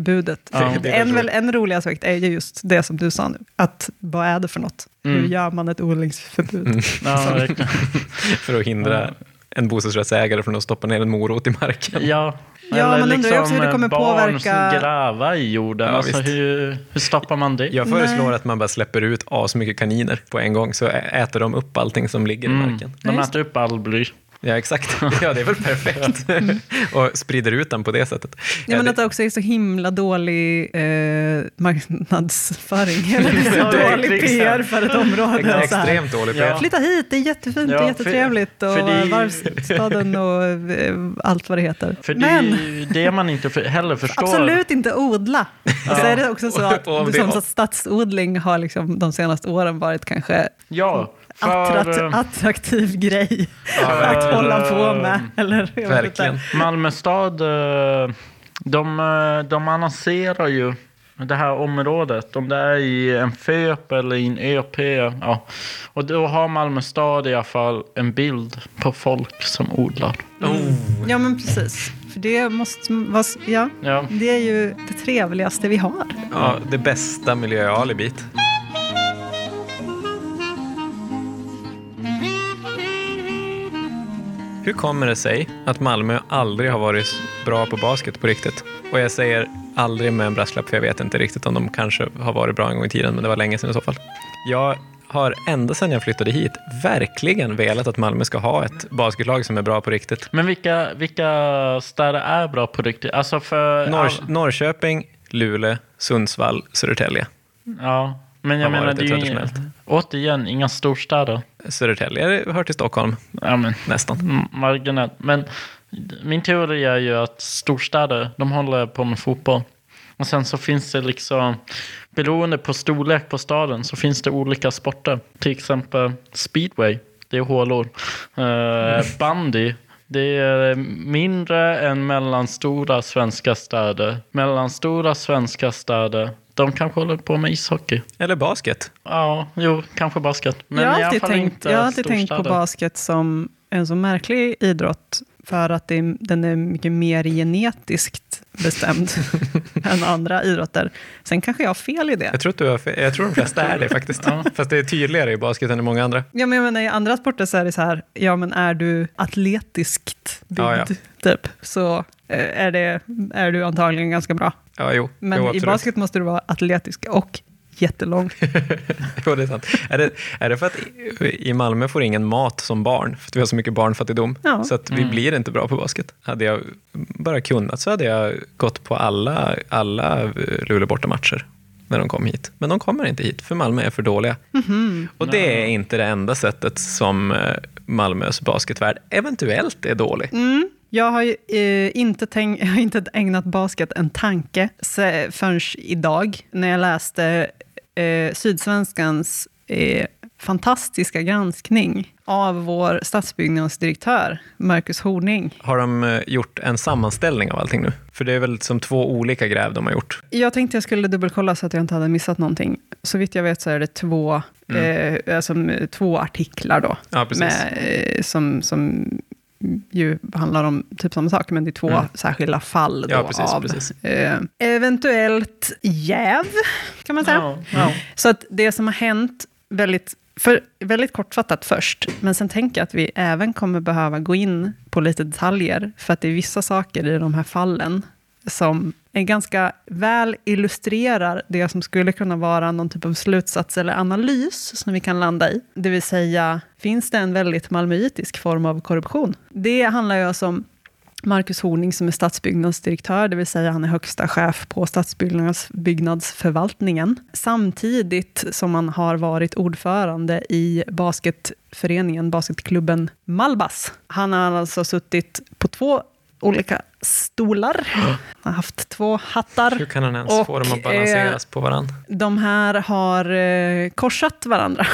odlingsförbudet. Ja. Det är en, väl, en rolig aspekt är ju just det som du sa nu, att vad är det för något? Hur Mm. gör man ett odlingsförbud? Ja, verkligen. [laughs] För att hindra en bostadsrättsägare från att stoppa ner en morot i marken. Ja, Ja, eller undrar liksom jag också hur det kommer barn påverka- som gräva i jorden. Ja, alltså, hur, hur stoppar man det? Jag föreslår Nej. att man bara släpper ut asmycket kaniner på en gång, så äter de upp allting som ligger i Mm. marken. De Ja, äter upp all bly. Ja, exakt. [laughs] Ja, det är väl perfekt. [laughs] och sprider ut den på det sättet. Ja, men det- att det också är så himla dålig eh, marknadsföring, [laughs] eller så Ja, dålig. PR för ett område. det är extremt dåligt. Ja. Flytta hit, det är jättefint Ja, och jättetrevligt och för det- varvstaden och eh, allt vad det heter. För det Men är ju det man inte heller förstår. absolut inte odla. Och så är det också så att, det- som så att stadsodling har liksom de senaste åren varit kanske Ja, för... attrat, attraktiv grej [laughs] att för, hålla på eh, med. Eller, vet inte. Verkligen. Malmö stad, eh, de, eh, de annonserar ju det här området, om det är i en FÖP eller i en ÖP. Ja. Och då har Malmö stad i alla fall en bild på folk som odlar. Ja, men precis. För det måste vara, ja, Ja. det är ju det trevligaste vi har. Ja, det bästa miljöalibit. Hur kommer det sig att Malmö aldrig har varit bra på basket på riktigt? Och jag säger aldrig med en brasklapp, för jag vet inte riktigt om de kanske har varit bra en gång i tiden, men det var länge sedan i så fall. Jag har ända sedan jag flyttade hit verkligen velat att Malmö ska ha ett basketlag som är bra på riktigt. Men vilka, vilka städer är bra på riktigt? Alltså för... Norr, Norrköping, Luleå, Sundsvall, Södertälje. Ja, men jag menar det är ju återigen inga storstäder. Södertälje hör till Stockholm, Ja, men nästan. marginellt. Men min teori är ju att storstäder, de håller på med fotboll. Och sen så finns det liksom, beroende på storlek på staden, så finns det olika sporter. Till exempel speedway, det är hålor. Eh, [laughs] bandy, det är mindre än mellanstora svenska städer. Mellanstora svenska städer, de kanske håller på med ishockey. Eller basket. Ja, jo, kanske basket. Men jag har i alla alltid, fall tänkt, inte jag har alltid tänkt på basket som en så märklig idrott för att det den är mycket mer genetiskt bestämd [laughs] än andra idrotter. Sen kanske jag har fel i det. Jag tror, att du har fe- jag tror de flesta är det faktiskt. Fast det är tydligare i basket än i många andra. Ja, men jag menar, I andra sporter så är det så här, ja men är du atletiskt byggd, Ja, ja. typ, så är, det, är du antagligen ganska bra. Ja, jo. Men jo, i basket måste du vara atletisk och jättelång. [laughs] jo, det är sant. Är det, är det för att i- Malmö får ingen mat som barn? För att vi har så mycket barnfattigdom. Ja. Så att vi blir inte bra på basket. Hade jag bara kunnat så hade jag gått på alla, alla eh, Luleå bortamatcher när de kom hit. Men de kommer inte hit, för Malmö är för dåliga. Och det är inte det enda sättet som eh, Malmös basketvärld eventuellt är dålig. Mm. Jag har ju, eh, inte, tänk, [laughs] jag har inte ägnat basket en tanke förrän idag, när jag läste eh, Sydsvenskans eh, fantastiska granskning av vår stadsbyggnadsdirektör, Marcus Horning. Har de eh, gjort en sammanställning av allting nu? För det är väl som två olika gräv de har gjort. Jag tänkte jag skulle dubbelkolla så att jag inte hade missat någonting. Så vitt jag vet så är det två, eh, alltså, två artiklar då, Mm. Ja, precis. med, eh, som, som ju handlar om typ samma sak, men det är två Mm. särskilda fall då Ja, precis, av precis. Eh, eventuellt jäv, kan man säga. Ja, ja. Så att det som har hänt, väldigt, för, väldigt kortfattat först, men sen tänker jag att vi även kommer behöva gå in på lite detaljer, för att det är vissa saker i de här fallen som är ganska väl illustrerar det som skulle kunna vara någon typ av slutsats eller analys som vi kan landa i. Det vill säga, finns det en väldigt malmöitisk form av korruption? Det handlar ju alltså om Marcus Horning som är stadsbyggnadsdirektör, det vill säga han är högsta chef på stadsbyggnadsförvaltningen, samtidigt som han har varit ordförande i basketföreningen, basketklubben Malbas. Han har alltså suttit på två olika stolar. Han har haft två hattar. Hur kan han ens Och, få dem att balanseras på varandra? De här har eh, korsat varandra.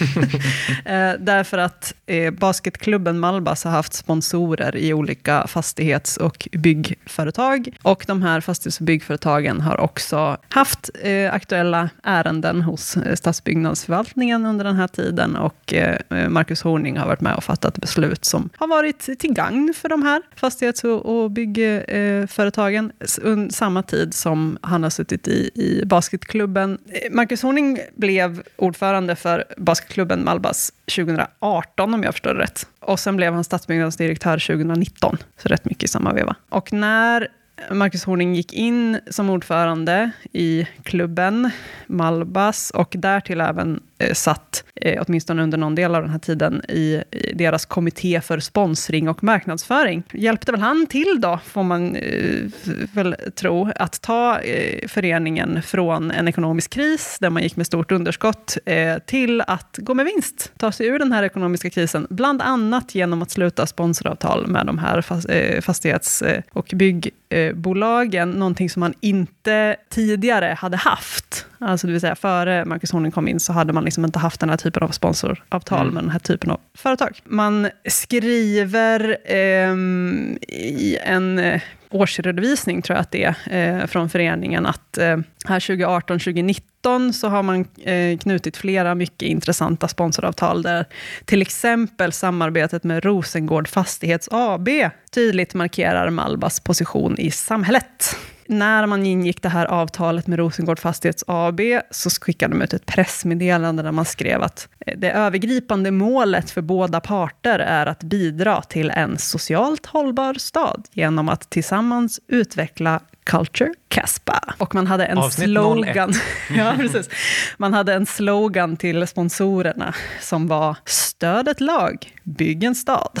[laughs] eh, därför att eh, basketklubben Malbas har haft sponsorer i olika fastighets och byggföretag. Och de här fastighets och byggföretagen har också haft eh, aktuella ärenden hos eh, stadsbyggnadsförvaltningen under den här tiden. Och eh, Marcus Horning har varit med och fattat beslut som har varit till gagn för de här fastighets och, och byggföretagen. Eh, under Samma tid som han har suttit i, i basketklubben. Eh, Marcus Horning blev ordförande för basketklubben Malbas 2018, om jag förstår det rätt. Och sen blev han stadsbyggnadsdirektör 2019, så rätt mycket i samma veva. Och när Marcus Horning gick in som ordförande i klubben Malbas och därtill även eh, satt, eh, åtminstone under någon del av den här tiden, i, i deras kommitté för sponsring och marknadsföring. Hjälpte väl han till då, får man eh, väl tro, att ta eh, föreningen från en ekonomisk kris, där man gick med stort underskott, eh, till att gå med vinst, ta sig ur den här ekonomiska krisen, bland annat genom att sluta sponsoravtal med de här fas, eh, fastighets eh, och bygg, byggbolagen, någonting som man inte tidigare hade haft. Alltså det vill säga före Marcus Horning kom in så hade man liksom inte haft den här typen av sponsoravtal med den här typen av företag. Man skriver ehm, i en eh, årsredovisning, tror jag att det är, eh, från föreningen, att eh, här 2018-2019 så har man eh, knutit flera mycket intressanta sponsoravtal, där till exempel samarbetet med Rosengård Fastighets AB tydligt markerar Malbas position i samhället. När man ingick det här avtalet med Rosengård Fastighets AB, så skickade de ut ett pressmeddelande där man skrev att eh, det övergripande målet för båda parter är att bidra till en socialt hållbar stad genom att tillsammans utveckla Culture Caspa. Och man hade en Avsnitt slogan. [laughs] ja, precis. Man hade en slogan till sponsorerna som var Stöd ett lag, bygg en stad. [laughs]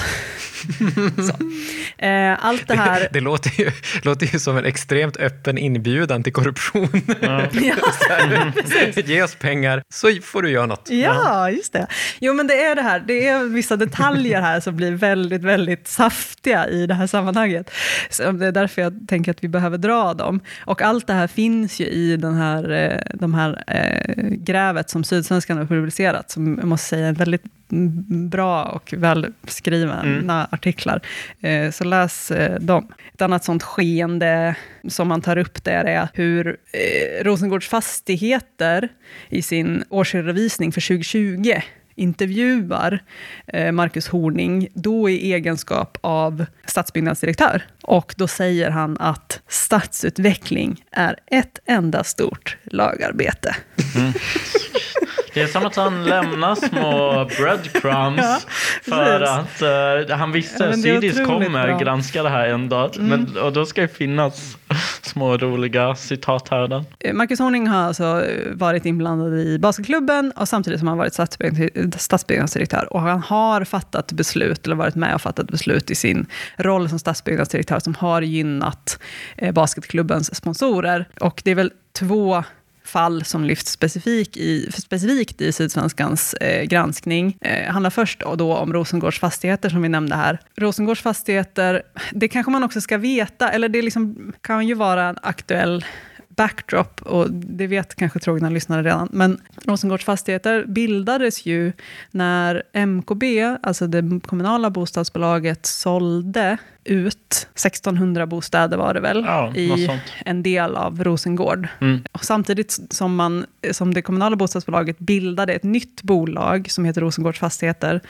Så. Eh, allt det här... Det låter ju, [laughs] låter ju som en extremt öppen inbjudan till korruption. Ja, här, Ge oss pengar så får du göra något. Ja, just det. Jo, men det är det här. Det är vissa detaljer här som blir väldigt, väldigt saftiga i det här sammanhanget. Så det är därför jag tänker att vi behöver dra dem. Och allt det här finns ju i den här, eh, de här eh, grävet som Sydsvenskan har publicerat, som jag måste säga är väldigt bra och välskrivna artiklar. Eh, Så läs dem. Ett annat sånt skeende som man tar upp där är hur Rosengårds Fastigheter i sin årsredovisning för 2020 intervjuar eh, Marcus Horning, då i egenskap av stadsbyggnadsdirektör. Och då säger han att stadsutveckling är ett enda stort lagarbete. Mm. [laughs] Det är som att han lämnar små breadcrumbs Ja, för att eh, han Ja, visste att är Sidis kommer bra. Mm. granska det här en dag. Men, och då ska det finnas små roliga citat här och där. Eh, Marcus Horning har alltså eh, varit inblandad i basketklubben och samtidigt som han varit stadsbygg- stadsbyggnadsdirektör. Och han har fattat beslut, eller varit med och fattat beslut i sin roll som stadsbyggnadsdirektör som har gynnat basketklubbens sponsorer. Och det är väl två fall som lyfts specifik i, specifikt i Sydsvenskans eh, granskning. Eh, handlar först då om Rosengårds fastigheter som vi nämnde här. Rosengårds fastigheter, det kanske man också ska veta, eller det liksom, kan ju vara en aktuell backdrop, och det vet kanske trogna lyssnare redan, men Rosengårds fastigheter bildades ju när MKB, alltså det kommunala bostadsbolaget, sålde ut 1600 bostäder var det väl, Ja, i en del av Rosengård. Mm. Och samtidigt som, man, som det kommunala bostadsbolaget bildade ett nytt bolag som heter Rosengårds Fastigheter,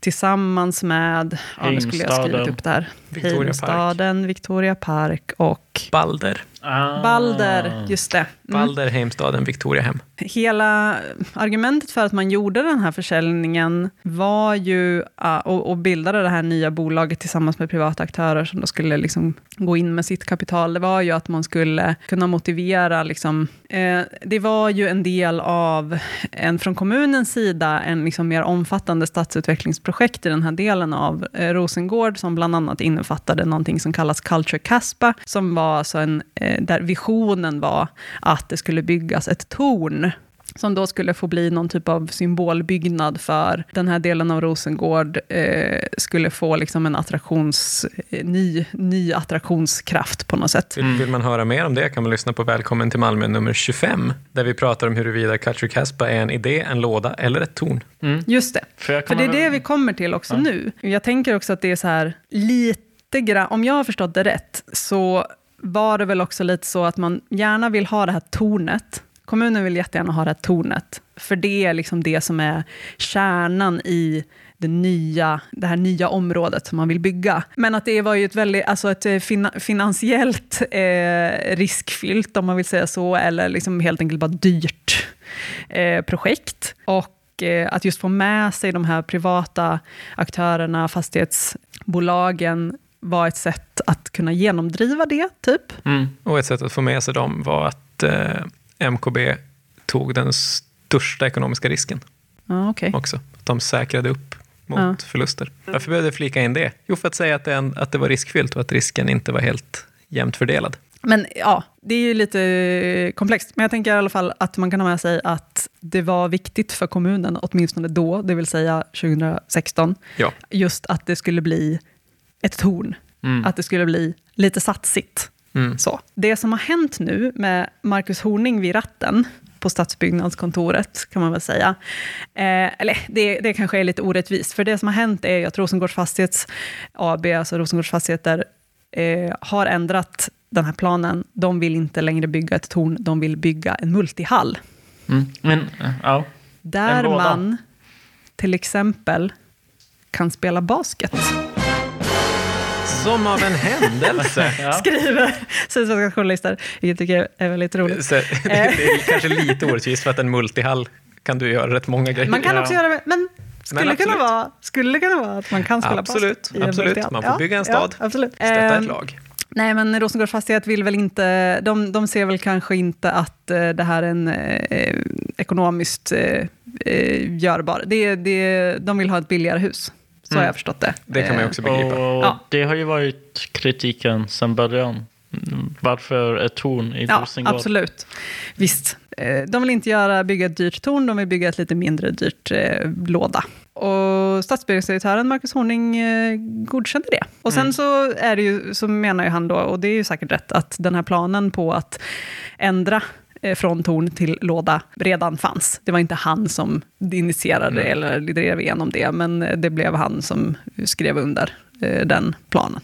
tillsammans med, ja, nu skulle jag skrivit upp det här, Victoria Park. Heimstaden, Victoria Park och Balder. Ah. Balder, just det. Mm. Balder, Heimstaden, Victoriahem. Hela argumentet för att man gjorde den här försäljningen var ju, uh, och, och bildade det här nya bolaget tillsammans med privata aktörer, aktörer som då skulle liksom gå in med sitt kapital, det var ju att man skulle kunna motivera, liksom, eh, det var ju en del av, en, från kommunens sida, en liksom mer omfattande stadsutvecklingsprojekt i den här delen av eh, Rosengård, som bland annat innefattade någonting som kallas Culture Caspa, som var alltså en, eh, där visionen var att det skulle byggas ett torn som då skulle få bli någon typ av symbolbyggnad för den här delen av Rosengård, eh, skulle få liksom en attraktions, eh, ny, ny attraktionskraft på något sätt. Vill, vill man höra mer om det kan man lyssna på Välkommen till Malmö nummer 25, där vi pratar om huruvida Culture Caspa är en idé, en låda eller ett torn. Just det. För För det är det vi kommer till också nu. Jag tänker också att det är så här, lite grann, om jag har förstått det rätt, så var det väl också lite så att man gärna vill ha det här tornet. Kommunen vill jättegärna ha det här tornet, för det är liksom det som är kärnan i det, nya, det här nya området som man vill bygga. Men att det var ju ett väldigt, alltså ett eh, fin finansiellt eh, riskfyllt, om man vill säga så, eller liksom helt enkelt bara dyrt eh, projekt. Och eh, att just få med sig de här privata aktörerna, fastighetsbolagen, var ett sätt att kunna genomdriva det, typ. Mm. Och ett sätt att få med sig dem var att eh, MKB tog den största ekonomiska risken Ja, okej. också. Att de säkrade upp mot Ja. förluster. Varför behövde jag flika in det? Jo, för att säga att det, en, att det var riskfyllt och att risken inte var helt jämnt fördelad. Men ja, det är ju lite komplext. Men jag tänker i alla fall att man kan ha med sig att det var viktigt för kommunen, åtminstone då, det vill säga 2016, Ja. just att det skulle bli ett torn. Att det skulle bli lite satsigt. Mm. Så. Det som har hänt nu med Marcus Horning vid ratten på stadsbyggnadskontoret, kan man väl säga. Eh, eller det, det kanske är lite orättvist, för det som har hänt är att Rosengårds Fastighets AB, alltså Rosengårds Fastigheter, eh, har ändrat den här planen. De vill inte längre bygga ett torn, de vill bygga en multihall. Mm. Men, ja. Där man till exempel kan spela basket. Som av en händelse. [laughs] Ja. Skriver Sydsvenska journalister, vilket tycker jag är väldigt roligt. Så, det, [laughs] det är kanske lite orättvist för att en multihall kan du göra rätt många grejer. Man kan Ja. också göra det, men skulle, Men kunna vara, skulle kunna vara att man kan spela Absolut, en absolut. Man får bygga en stad. Ja, absolut. Stötta ett Ehm, lag. Nej, men Rosengårds Fastighet vill väl inte, de, de ser väl kanske inte att eh, det här är en eh, ekonomiskt eh, eh, görbar. Det, det, de vill ha ett billigare hus. Så har jag förstått det. Det kan man ju också begripa. Och Ja. det har ju varit kritiken sedan början. Mm, Varför ett torn i Ja, Rosengård? absolut. Visst. Eh, De vill inte göra, bygga ett dyrt torn, de vill bygga ett lite mindre dyrt eh, låda. Och stadsbyggnadsdirektören Marcus Horning eh, godkände det. Och sen så, är det ju, så menar ju han då, och det är ju säkert rätt, att den här planen på att ändra eh, från torn till låda redan fanns. Det var inte han som initierade eller drev igenom det, men eh, det blev han som skrev under eh, den planen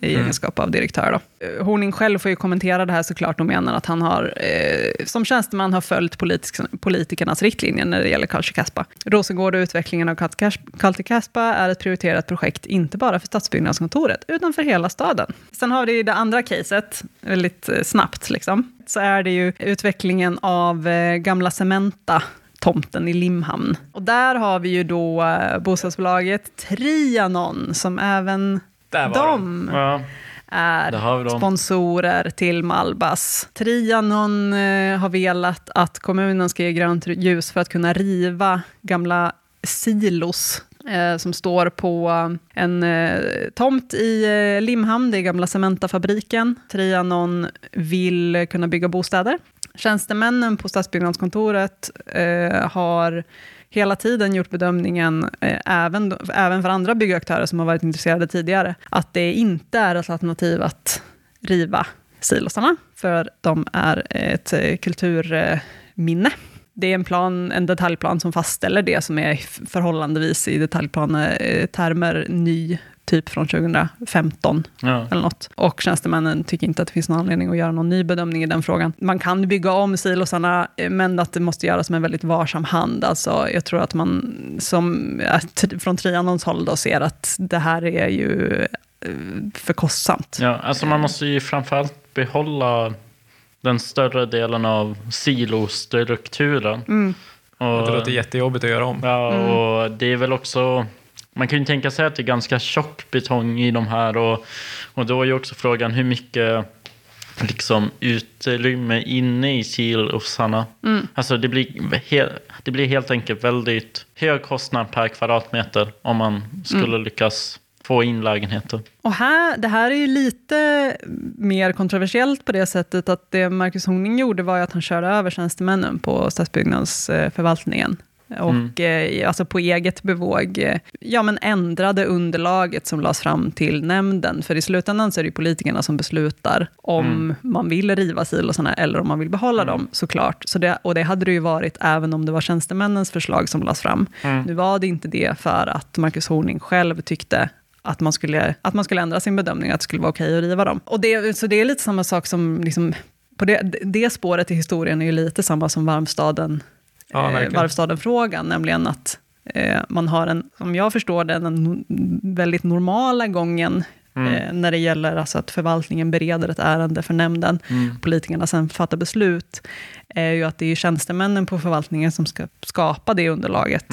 i egenskap av direktör. Då. Horning själv får ju kommentera det här såklart och menar att han har, eh, som tjänsteman har följt politisk, politikernas riktlinjer när det gäller Culture Caspa. Rosengård och utvecklingen av Culture Caspa är ett prioriterat projekt, inte bara för stadsbyggnadskontoret, utan för hela staden. Sen har vi det andra caset, väldigt eh, snabbt liksom, så är det ju utvecklingen av eh, gamla Cementa, tomten i Limhamn. Och där har vi ju då eh, bostadsbolaget Trianon, som även Där var de Ja, är Där har vi dem. sponsorer till Malbas. Trianon eh, har velat att kommunen ska ge grönt ljus för att kunna riva gamla silos eh, som står på en eh, tomt i eh, Limhamn, det är gamla Cementafabriken. Trianon vill kunna bygga bostäder. Tjänstemännen på stadsbyggnadskontoret har hela tiden gjort bedömningen, eh, även, även för andra byggaktörer som har varit intresserade tidigare, att det inte är ett alternativ att riva silosarna, för de är ett eh, kulturminne. Det är en, plan, en detaljplan som fastställer det som är förhållandevis i detaljplanetermer ny, typ från 2015 ja. eller något. Och tjänstemännen tycker inte att det finns någon anledning att göra någon ny bedömning i den frågan. Man kan bygga om silosarna, eh, men att det måste göras med en väldigt varsam hand. Alltså, jag tror att man som, att från Trianons håll då ser att det här är ju eh, för kostsamt. Ja, alltså man måste ju framförallt behålla den större delen av silostrukturen. Mm. Och, Det låter jättejobbigt att göra om. ja, Mm. och det är väl också man kan ju tänka sig att det är ganska tjock betong i de här och, och då är ju också frågan hur mycket liksom utrymme inne i silossarna. Alltså det blir, he- det blir helt enkelt väldigt hög kostnad per kvadratmeter om man skulle lyckas få in lägenheter. Och här, det här är ju lite mer kontroversiellt på det sättet att det Marcus Horning gjorde var att han körde över tjänstemännen på stadsbyggnadsförvaltningen. Och eh, alltså på eget bevåg eh, ja, men ändrade underlaget som lades fram till nämnden. För i slutändan så är det ju politikerna som beslutar om man vill riva silosarna eller om man vill behålla dem, såklart. Så det, och det hade det ju varit även om det var tjänstemännens förslag som lades fram. Nu var det inte det för att Marcus Horning själv tyckte att man, skulle, att man skulle ändra sin bedömning, att det skulle vara okej att riva dem. Och det, så det är lite samma sak som, liksom, på det, det spåret i historien är ju lite samma som Varmstaden, Ja, eh. Varvstaden-frågan, nämligen att eh, man har en, som jag förstår det, den väldigt normala gången eh, när det gäller alltså att förvaltningen bereder ett ärende för nämnden, politikerna sen fattar beslut, är ju att det är tjänstemännen på förvaltningen som ska skapa det underlaget,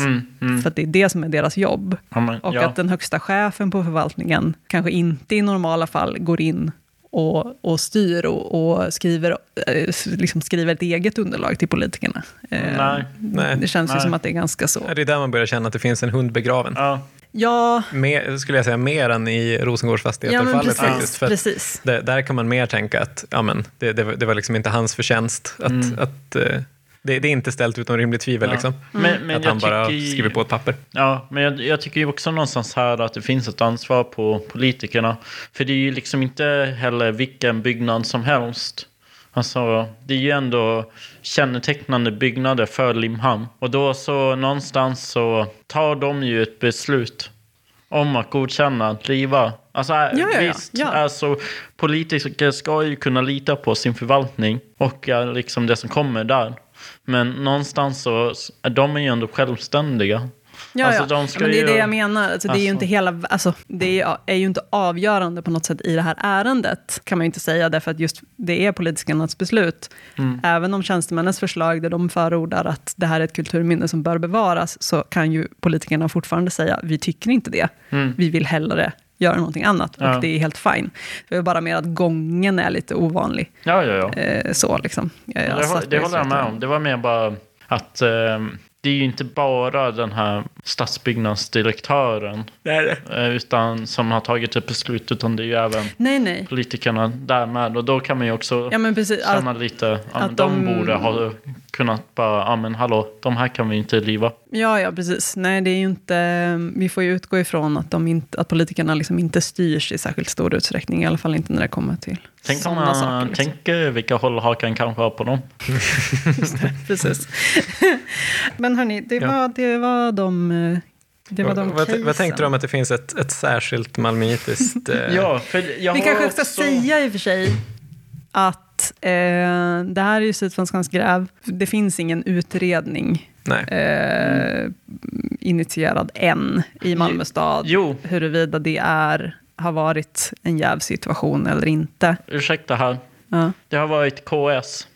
för att det är det som är deras jobb. Ja, men, Och ja. att den högsta chefen på förvaltningen kanske inte i normala fall går in och, och styr och, och skriver, eh, liksom skriver ett eget underlag till politikerna. Eh, Nej. Nej. Det känns ju Nej. som att det är ganska så. Ja, Det är där man börjar känna att det finns en hund begraven. Ja, Ja, Mer, skulle jag säga mer än i Rosengårds ja fastigheter-fallet precis. att precis. det, där kan man mer tänka att ja, men, det, det, var- det var liksom inte hans förtjänst. Att, att, eh, det, det är inte ställt utom rimligt tvivel. Ja. Liksom. Men, men att han bara tycker- skriver på ett papper. Ja, men jag, jag tycker ju också någonstans här att det finns ett ansvar på politikerna. För det är ju liksom inte heller vilken byggnad som helst. Alltså, det är ju ändå kännetecknande byggnader för Limhamn. Och då så någonstans så tar de ju ett beslut om att godkänna att riva. Alltså ja, ja. visst, Ja. alltså politiker ska ju kunna lita på sin förvaltning och liksom det som kommer där. Men någonstans så är de ju ändå självständiga. Ja, Alltså, ja. de ska men det är ju- det jag menar. Alltså, det är ju Alltså. inte hela, alltså, det är, ju inte avgörande på något sätt i det här ärendet, kan man ju inte säga, därför att just det är politikernas beslut. Mm. Även om tjänstemännens förslag, där de förordar att det här är ett kulturminne som bör bevaras, så kan ju politikerna fortfarande säga, vi tycker inte det. Vi vill hellre göra någonting annat. Ja. och det är helt fine. Det är bara mer att gången är lite ovanlig. Ja, ja, ja. Eh, så liksom. Jag, jag det, det håller jag med om. Det var mer bara att eh, det är ju inte bara den här stadsbyggnadsdirektören eh, utan, som har tagit ett beslut, utan det är ju även Nej, nej. politikerna där med. Och då kan man ju också Ja, men precis. Att, känna lite, ja, att de, de- borde ha kunnat bara, ja men hallå, de här kan vi inte riva. Ja, ja, precis. Nej, det är ju inte, vi får ju utgå ifrån att, de inte, att politikerna liksom inte styrs i särskilt stor utsträckning, i alla fall inte när det kommer till Tänk om man saker. Liksom. tänker vilka håll hakan kanske har på dem. Precis. [laughs] Men hörni, det, Ja. var, det var de eh, det var de vad, vad tänkte du om att det finns ett, ett särskilt malmöitiskt... [laughs] Eh, Ja, Vi kanske också... ska säga i och för sig att eh, det här är ju Sydsvenskans gräv. Det finns ingen utredning Nej. eh, initierad än i Malmö stad. Jo, huruvida det är, har varit en jävsituation eller inte. ursäkta här. Ja. Det har varit KS.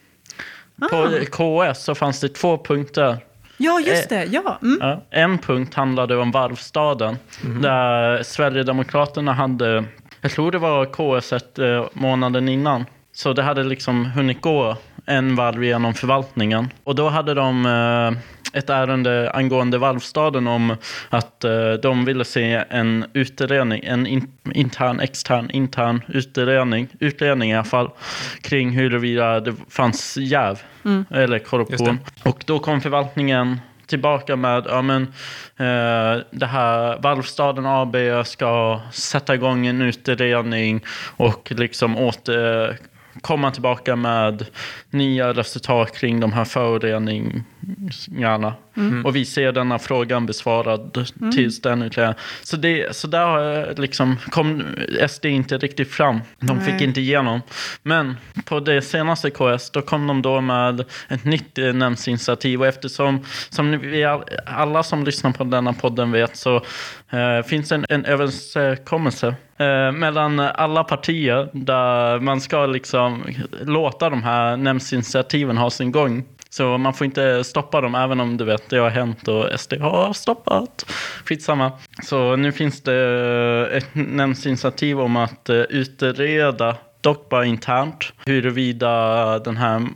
På KS så fanns det två punkter. Ja, just det. Ja. Mm. En punkt handlade om varvstaden. Där Sverigedemokraterna hade, jag tror det var KS ett, eh, månaden innan. Så det hade liksom hunnit gå en varv genom förvaltningen. Och då hade de eh, ett ärende angående varvstaden om att eh, de ville se en utredning, en in, intern, extern, intern utredning, utredning i alla fall, kring huruvida det fanns jäv eller korruption. Och då kom förvaltningen tillbaka med ja, men, eh, det här Valvstaden AB ska sätta igång en utredning och liksom åter komma tillbaka med nya resultat kring de här föroreningarna. Och vi ser denna frågan besvarad tills den utredningen. Så, det, så där har liksom, kom SD inte riktigt fram. De fick Nej. inte igenom. Men på det senaste KS, då kom de då med ett nytt eh, nämndsinitiativ. Och eftersom, som vi all, alla som lyssnar på denna podden vet, så eh, finns en, en överenskommelse eh, mellan alla partier där man ska liksom låta de här nämndsinitiativen ha sin gång Så man får inte stoppa dem, även om du vet, det har hänt och SD har stoppat. Skitsamma. Så nu finns det eh, ett nämndsinitiativ om att eh, utreda, dock bara internt, huruvida den här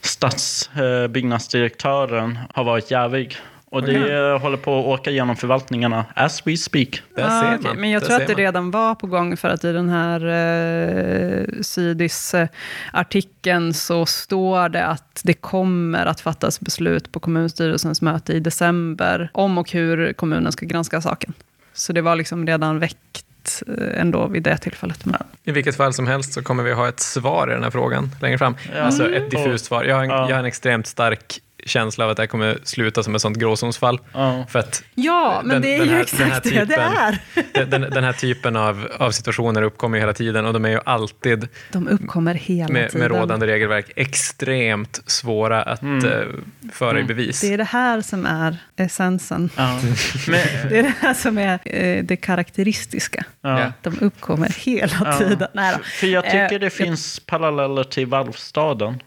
stadsbyggnadsdirektören eh, har varit jävig. Och det håller på att åka genom förvaltningarna as we speak. Där Ah, ser man. Men jag Där tror ser att det man. redan var på gång, för att i den här eh, Sydis-artikeln så står det att det kommer att fattas beslut på kommunstyrelsens möte i december om och hur kommunen ska granska saken. Så det var liksom redan väckt eh, ändå vid det tillfället. Men, I vilket fall som helst så kommer vi ha ett svar i den här frågan längre fram. Ja. Alltså Mm. ett diffust svar. Jag har, en, Ja. jag har en extremt stark känsla av att det här kommer sluta som ett sånt gråzonsfall. Ja. För att ja, men Den- det är den ju här- den här exakt det det typen- är. [laughs] den, den, den här typen av, av situationer uppkommer ju hela tiden och de är ju alltid De uppkommer hela med, tiden. med rådande regelverk extremt svåra att Mm. eh, föra i bevis. Det är det här som är essensen. [laughs] Men, Det är det här som är eh, det karaktäristiska. Ja. De uppkommer hela tiden. Nej då. För jag tycker Eh, det finns paralleller till Valvstaden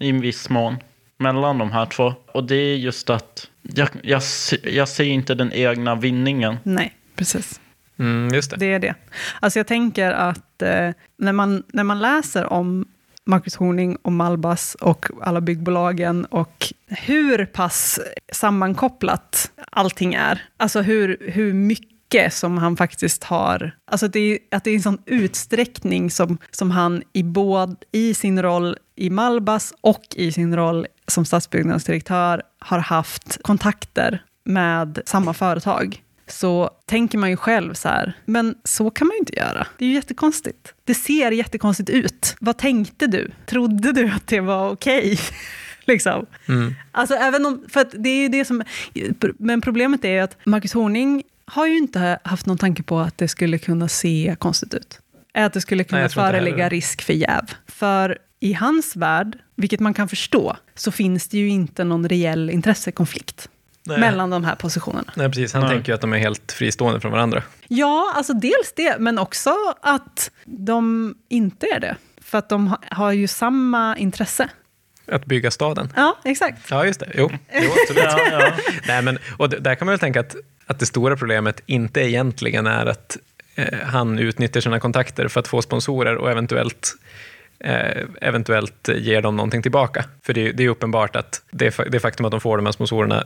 i en viss mån mellan de här två. Och det är just att jag, jag, jag ser inte den egna vinningen. Nej, precis. Mm, just det. Det är det. Alltså jag tänker att eh, när, man, när man läser om Marcus Horning och Malbas och alla byggbolagen och hur pass sammankopplat allting är. Alltså hur, hur mycket som han faktiskt har. Alltså det är, att det är en sån utsträckning som, som han i, både, i sin roll i Malbas och i sin roll som stadsbyggnadsdirektör har haft kontakter med samma företag så tänker man ju själv så här, men så kan man ju inte göra. Det är ju jättekonstigt. Det ser jättekonstigt ut. Vad tänkte du? Trodde du att det var okej? [laughs] liksom. Mm. Alltså även om, för det är det som, men problemet är ju att Marcus Horning har ju inte haft någon tanke på att det skulle kunna se konstigt ut. Att det skulle kunna Nej, föreligga risk för jäv. För i hans värld, vilket man kan förstå, så finns det ju inte någon reell intressekonflikt Nej. mellan de här positionerna. Nej, precis. Han Nej. tänker ju att de är helt fristående från varandra. Ja, alltså dels det, men också att de inte är det. För att de ha- har ju samma intresse. Att bygga staden. Ja, exakt. Ja, just det. Jo, jo absolut. [laughs] Ja, ja. [laughs] Nej, men, och där kan man väl tänka att, att det stora problemet inte egentligen är att eh, han utnyttjar sina kontakter för att få sponsorer och eventuellt eh, eventuellt ger dem någonting tillbaka. För det, är- det är uppenbart att det, det faktum att de får de här sponsorerna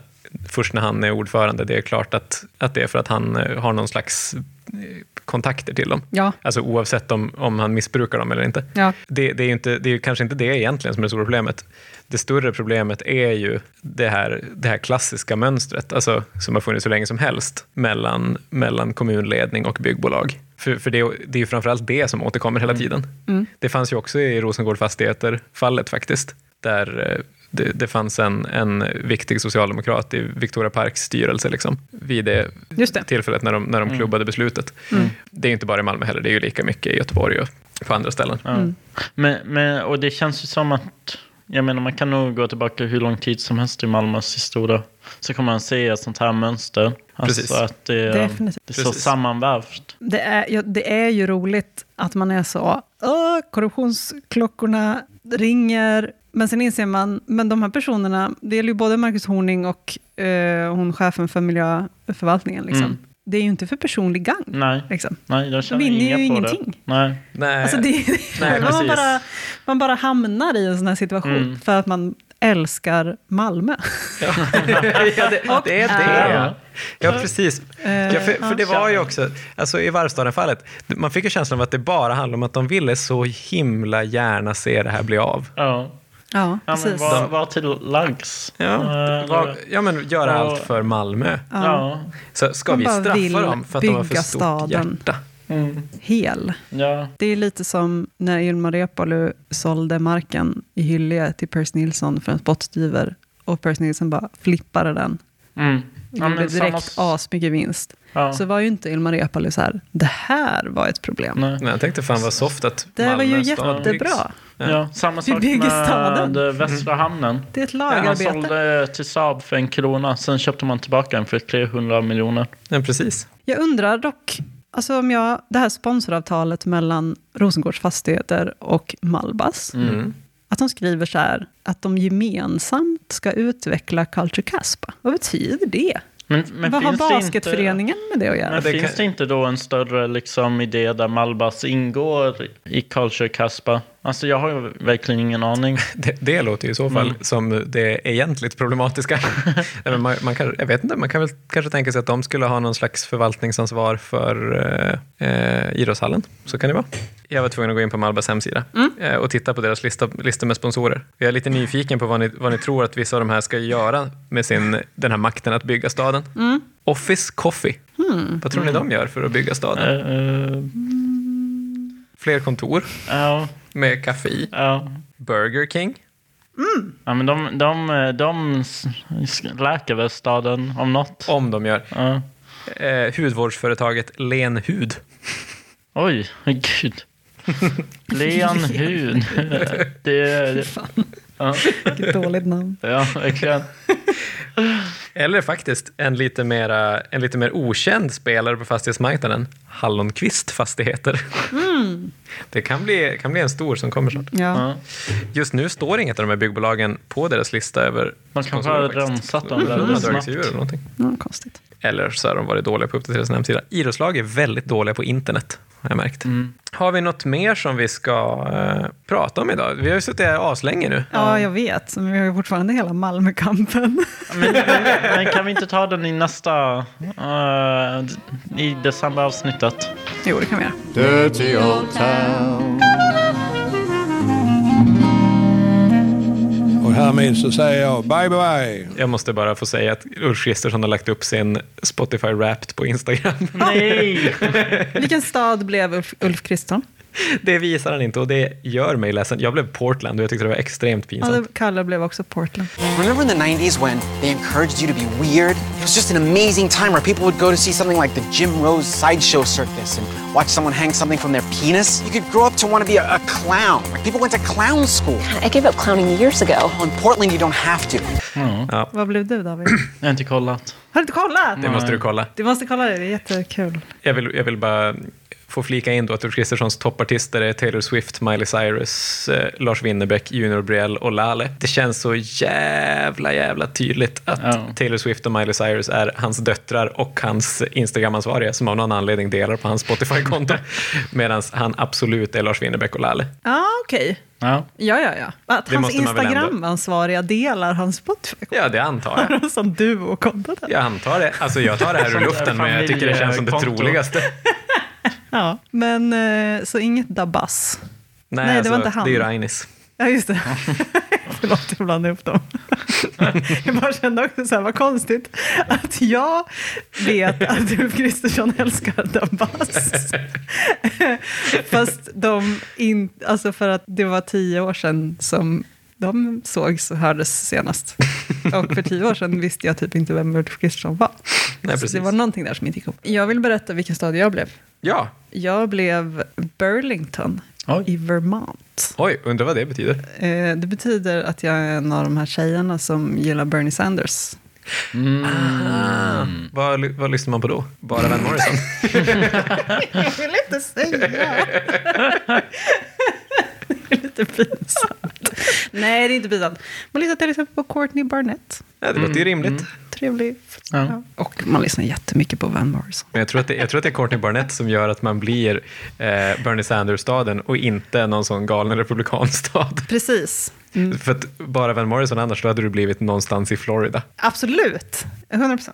först när han är ordförande, det är klart att, att det är för att han eh, har någon slags eh, kontakter till dem. Ja, Alltså oavsett om, om han missbrukar dem eller inte. ja. Det, det, är inte, det är kanske inte det egentligen som är det stora problemet. Det större problemet är ju det här, det här klassiska mönstret, alltså, som har funnits så länge som helst, mellan, mellan kommunledning och byggbolag. För, för det, är- det är ju framförallt det som återkommer hela tiden. Mm. Det fanns ju också i Rosengård Fastigheter-fallet faktiskt, där eh, det, det fanns en, en viktig socialdemokrat i Victoria Parks styrelse liksom, vid det Just det. tillfället när de, när de klubbade beslutet. Mm. Det är inte bara i Malmö heller, det är ju lika mycket i Göteborg och på andra ställen. Mm. Men, men, och det känns ju som att, jag menar man kan nog gå tillbaka hur lång tid som helst i Malmös historia. Så kan man se ett sånt här mönster. Alltså Precis. att det, Definitivt. det är så Precis. sammanvävt. Det är, ja, det är ju roligt att man är så, "Åh, korruptionsklockorna ringer, men sen inser man, men de här personerna, det gäller ju både Marcus Horning och eh, hon chefen för miljöförvaltningen, liksom. Mm. det är ju inte för personlig gagn. Nej, Liksom. nej jag känner vinner inga ju på ingenting. det. Nej. Nej, Alltså det, Nej, [laughs] man, bara, man bara hamnar i en sån här situation Mm. för att man älskar Malmö. ja, [laughs] det, det är det. Ja. Ja, precis. Ja, för, för det ja. var ju också, alltså i Varvstaden-fallet, man fick ju känslan av att det bara handlade om att de ville så himla gärna se det här bli av. Ja. Ja, Ja, precis. var, var till lags. Ja, Eh, ja men göra Ja. allt för Malmö. ja. Så ska De vi straffa dem för att de har för stort staden. hjärta? Mm. Hel. ja. Det är lite som när Ilmar Reepalu sålde marken i Hyllie till Percy Nilsson för en spottstyver. Och Percy Nilsson bara flippade den. Mm. Ja, gjorde men direkt samma- asmycket vinst. Ja. Så var ju inte Ilmar Reepalu så här, det här var ett problem. Nej. Men jag tänkte fan vad soft att Det här var ju Malmö jättebra. Ja, samma Vi sak med staden. Västra hamnen. Det är ett lagarbete. sålde till Saab för en krona, sen köpte man tillbaka den för 300 miljoner. Ja, precis. Jag undrar dock, alltså om jag, det här sponsoravtalet mellan Rosengårds Fastigheter och Malbas. Mm. att de skriver så här, att de gemensamt ska utveckla Culture Caspa. Vad betyder det? Men, men Vad har finns det basketföreningen med det att göra? Men det finns kan- det inte då en större liksom, idé där Malbas ingår i Culture Caspa? Alltså jag har ju verkligen ingen aning. [laughs] Det, det låter ju i så fall Mm. som det egentligt problematiska. [laughs] Nej, men man, man kan, jag vet inte, man kan väl kanske tänka sig att de skulle ha någon slags förvaltningsansvar för eh, eh, idrottshallen. Så kan det vara. Jag var tvungen att gå in på Malbas hemsida eh, och titta på deras lista, lista med sponsorer. Jag är lite nyfiken på vad ni, vad ni tror att vissa av de här ska göra med sin, den här makten att bygga staden. Office Coffee. Vad tror ni de gör för att bygga staden? Uh, Fler kontor ja, med kaffe i. ja. Burger King. ja, men de, de, de läker väl staden om något. Om de gör. Ja. Eh, hudvårdsföretaget Len Hud. Oj, gud. [laughs] Len hud. [laughs] Det, det, ja, vilket dåligt namn. ja, verkligen. [laughs] Eller faktiskt en lite, mera, en lite mer okänd spelare på fastighetsmarknaden. Hallonqvist Fastigheter. Det kan bli, kan bli en stor som kommer snart. Ja. Ja. Just nu står inget av de här byggbolagen på deras lista över Man kanske har rensat dem väldigt snabbt. eller någonting. Ja, konstigt. Eller så har de varit dåliga på att uppdatera sin hemsida. Idrottslag är väldigt dåliga på internet, har jag märkt. Mm. Har vi något mer som vi ska eh, prata om idag? Vi har ju suttit här aslänge nu. Ja, jag vet. Men vi har ju fortfarande hela Malmökampen. Men, men, men kan vi inte ta den i nästa, eh, i decemberavsnittet? jo, det kan vi göra. Dirty old town. Och härmed så säger jag bye bye. Jag måste bara få säga att Ulf Kristersson har lagt upp sin Spotify Wrapped på Instagram. Nej! [laughs] Vilken stad blev Ulf, Ulf Kristersson? [laughs] Det visar han inte och det gör mig ledsen. Jag blev Portland och jag tyckte det var extremt Ja, pinsamt. Kalle blev också Portland. Remember in the 90s when they encouraged you to be weird? It was just an amazing time where people would go to see something like the Jim Rose Sideshow Circus and watch someone hang something from their penis. You could grow up to want to be a, a clown. Like people went to clown school. I gave up clowning years ago. Oh, in Portland, you don't have to. Vad blev du David? [clears throat] Jag har inte kollat. Har du inte kollat? Det måste du kolla. Du måste kolla det, det är jättekul. Jag vill, jag vill bara få flika in då att Ulf Kristerssons toppartister är Taylor Swift, Miley Cyrus, eh, Lars Winnerbäck, Junior Brielle och Lale. Det känns så jävla, jävla tydligt att Ja. Taylor Swift och Miley Cyrus är hans döttrar och hans Instagram-ansvariga som av någon anledning delar på hans Spotify-konto. [laughs] Medan han absolut är Lars Winnerbäck och Lale. Ja, okej. Ja. Ja, ja, ja. Att Det hans Instagram-ansvariga delar hans Spotify. Ja, det antar jag. [laughs] Som duo-konto. där. Jag antar det. Alltså jag tar det här ur luften, men jag tycker det känns som det troligaste. [laughs] Ja. Men så så inget Dabas. Nej, Nej, det alltså, var inte han. Det är Rainis. Ja, just det. [laughs] Förlåt, jag blandade ihop dem. [laughs] jag bara kände också så här, vad konstigt att jag vet att Ulf Kristersson älskar Dabas. [laughs] Fast de in, alltså för att det var tio år sedan som de sågs och hördes senast. Och för tio år sedan visste jag typ inte vem Ulf Kristersson var. Nej, så det var någonting där som inte gick ihop. Jag vill berätta vilken stad jag blev. Ja. Jag blev Burlington Oj. i Vermont. Oj, undrar vad det betyder. Eh, det betyder att jag är en av de här tjejerna som gillar Bernie Sanders. Ah. Vad, vad lyssnar man på då? Bara Van Morrison? [laughs] Jag vill inte säga. [laughs] [laughs] det är lite pinsamt. Nej, det är inte pinsamt. Man lyssnar till exempel på Courtney Barnett. Ja, det låter ju rimligt. Trevlig. Ja. Ja. Och man lyssnar jättemycket på Van Morrison. Men jag tror, att det, jag tror att det är Courtney Barnett som gör att man blir eh, Bernie Sanders-staden och inte någon sån galen republikanstad. Precis. För att bara Van Morrison annars, då hade du blivit någonstans i Florida. Absolut. 100 procent.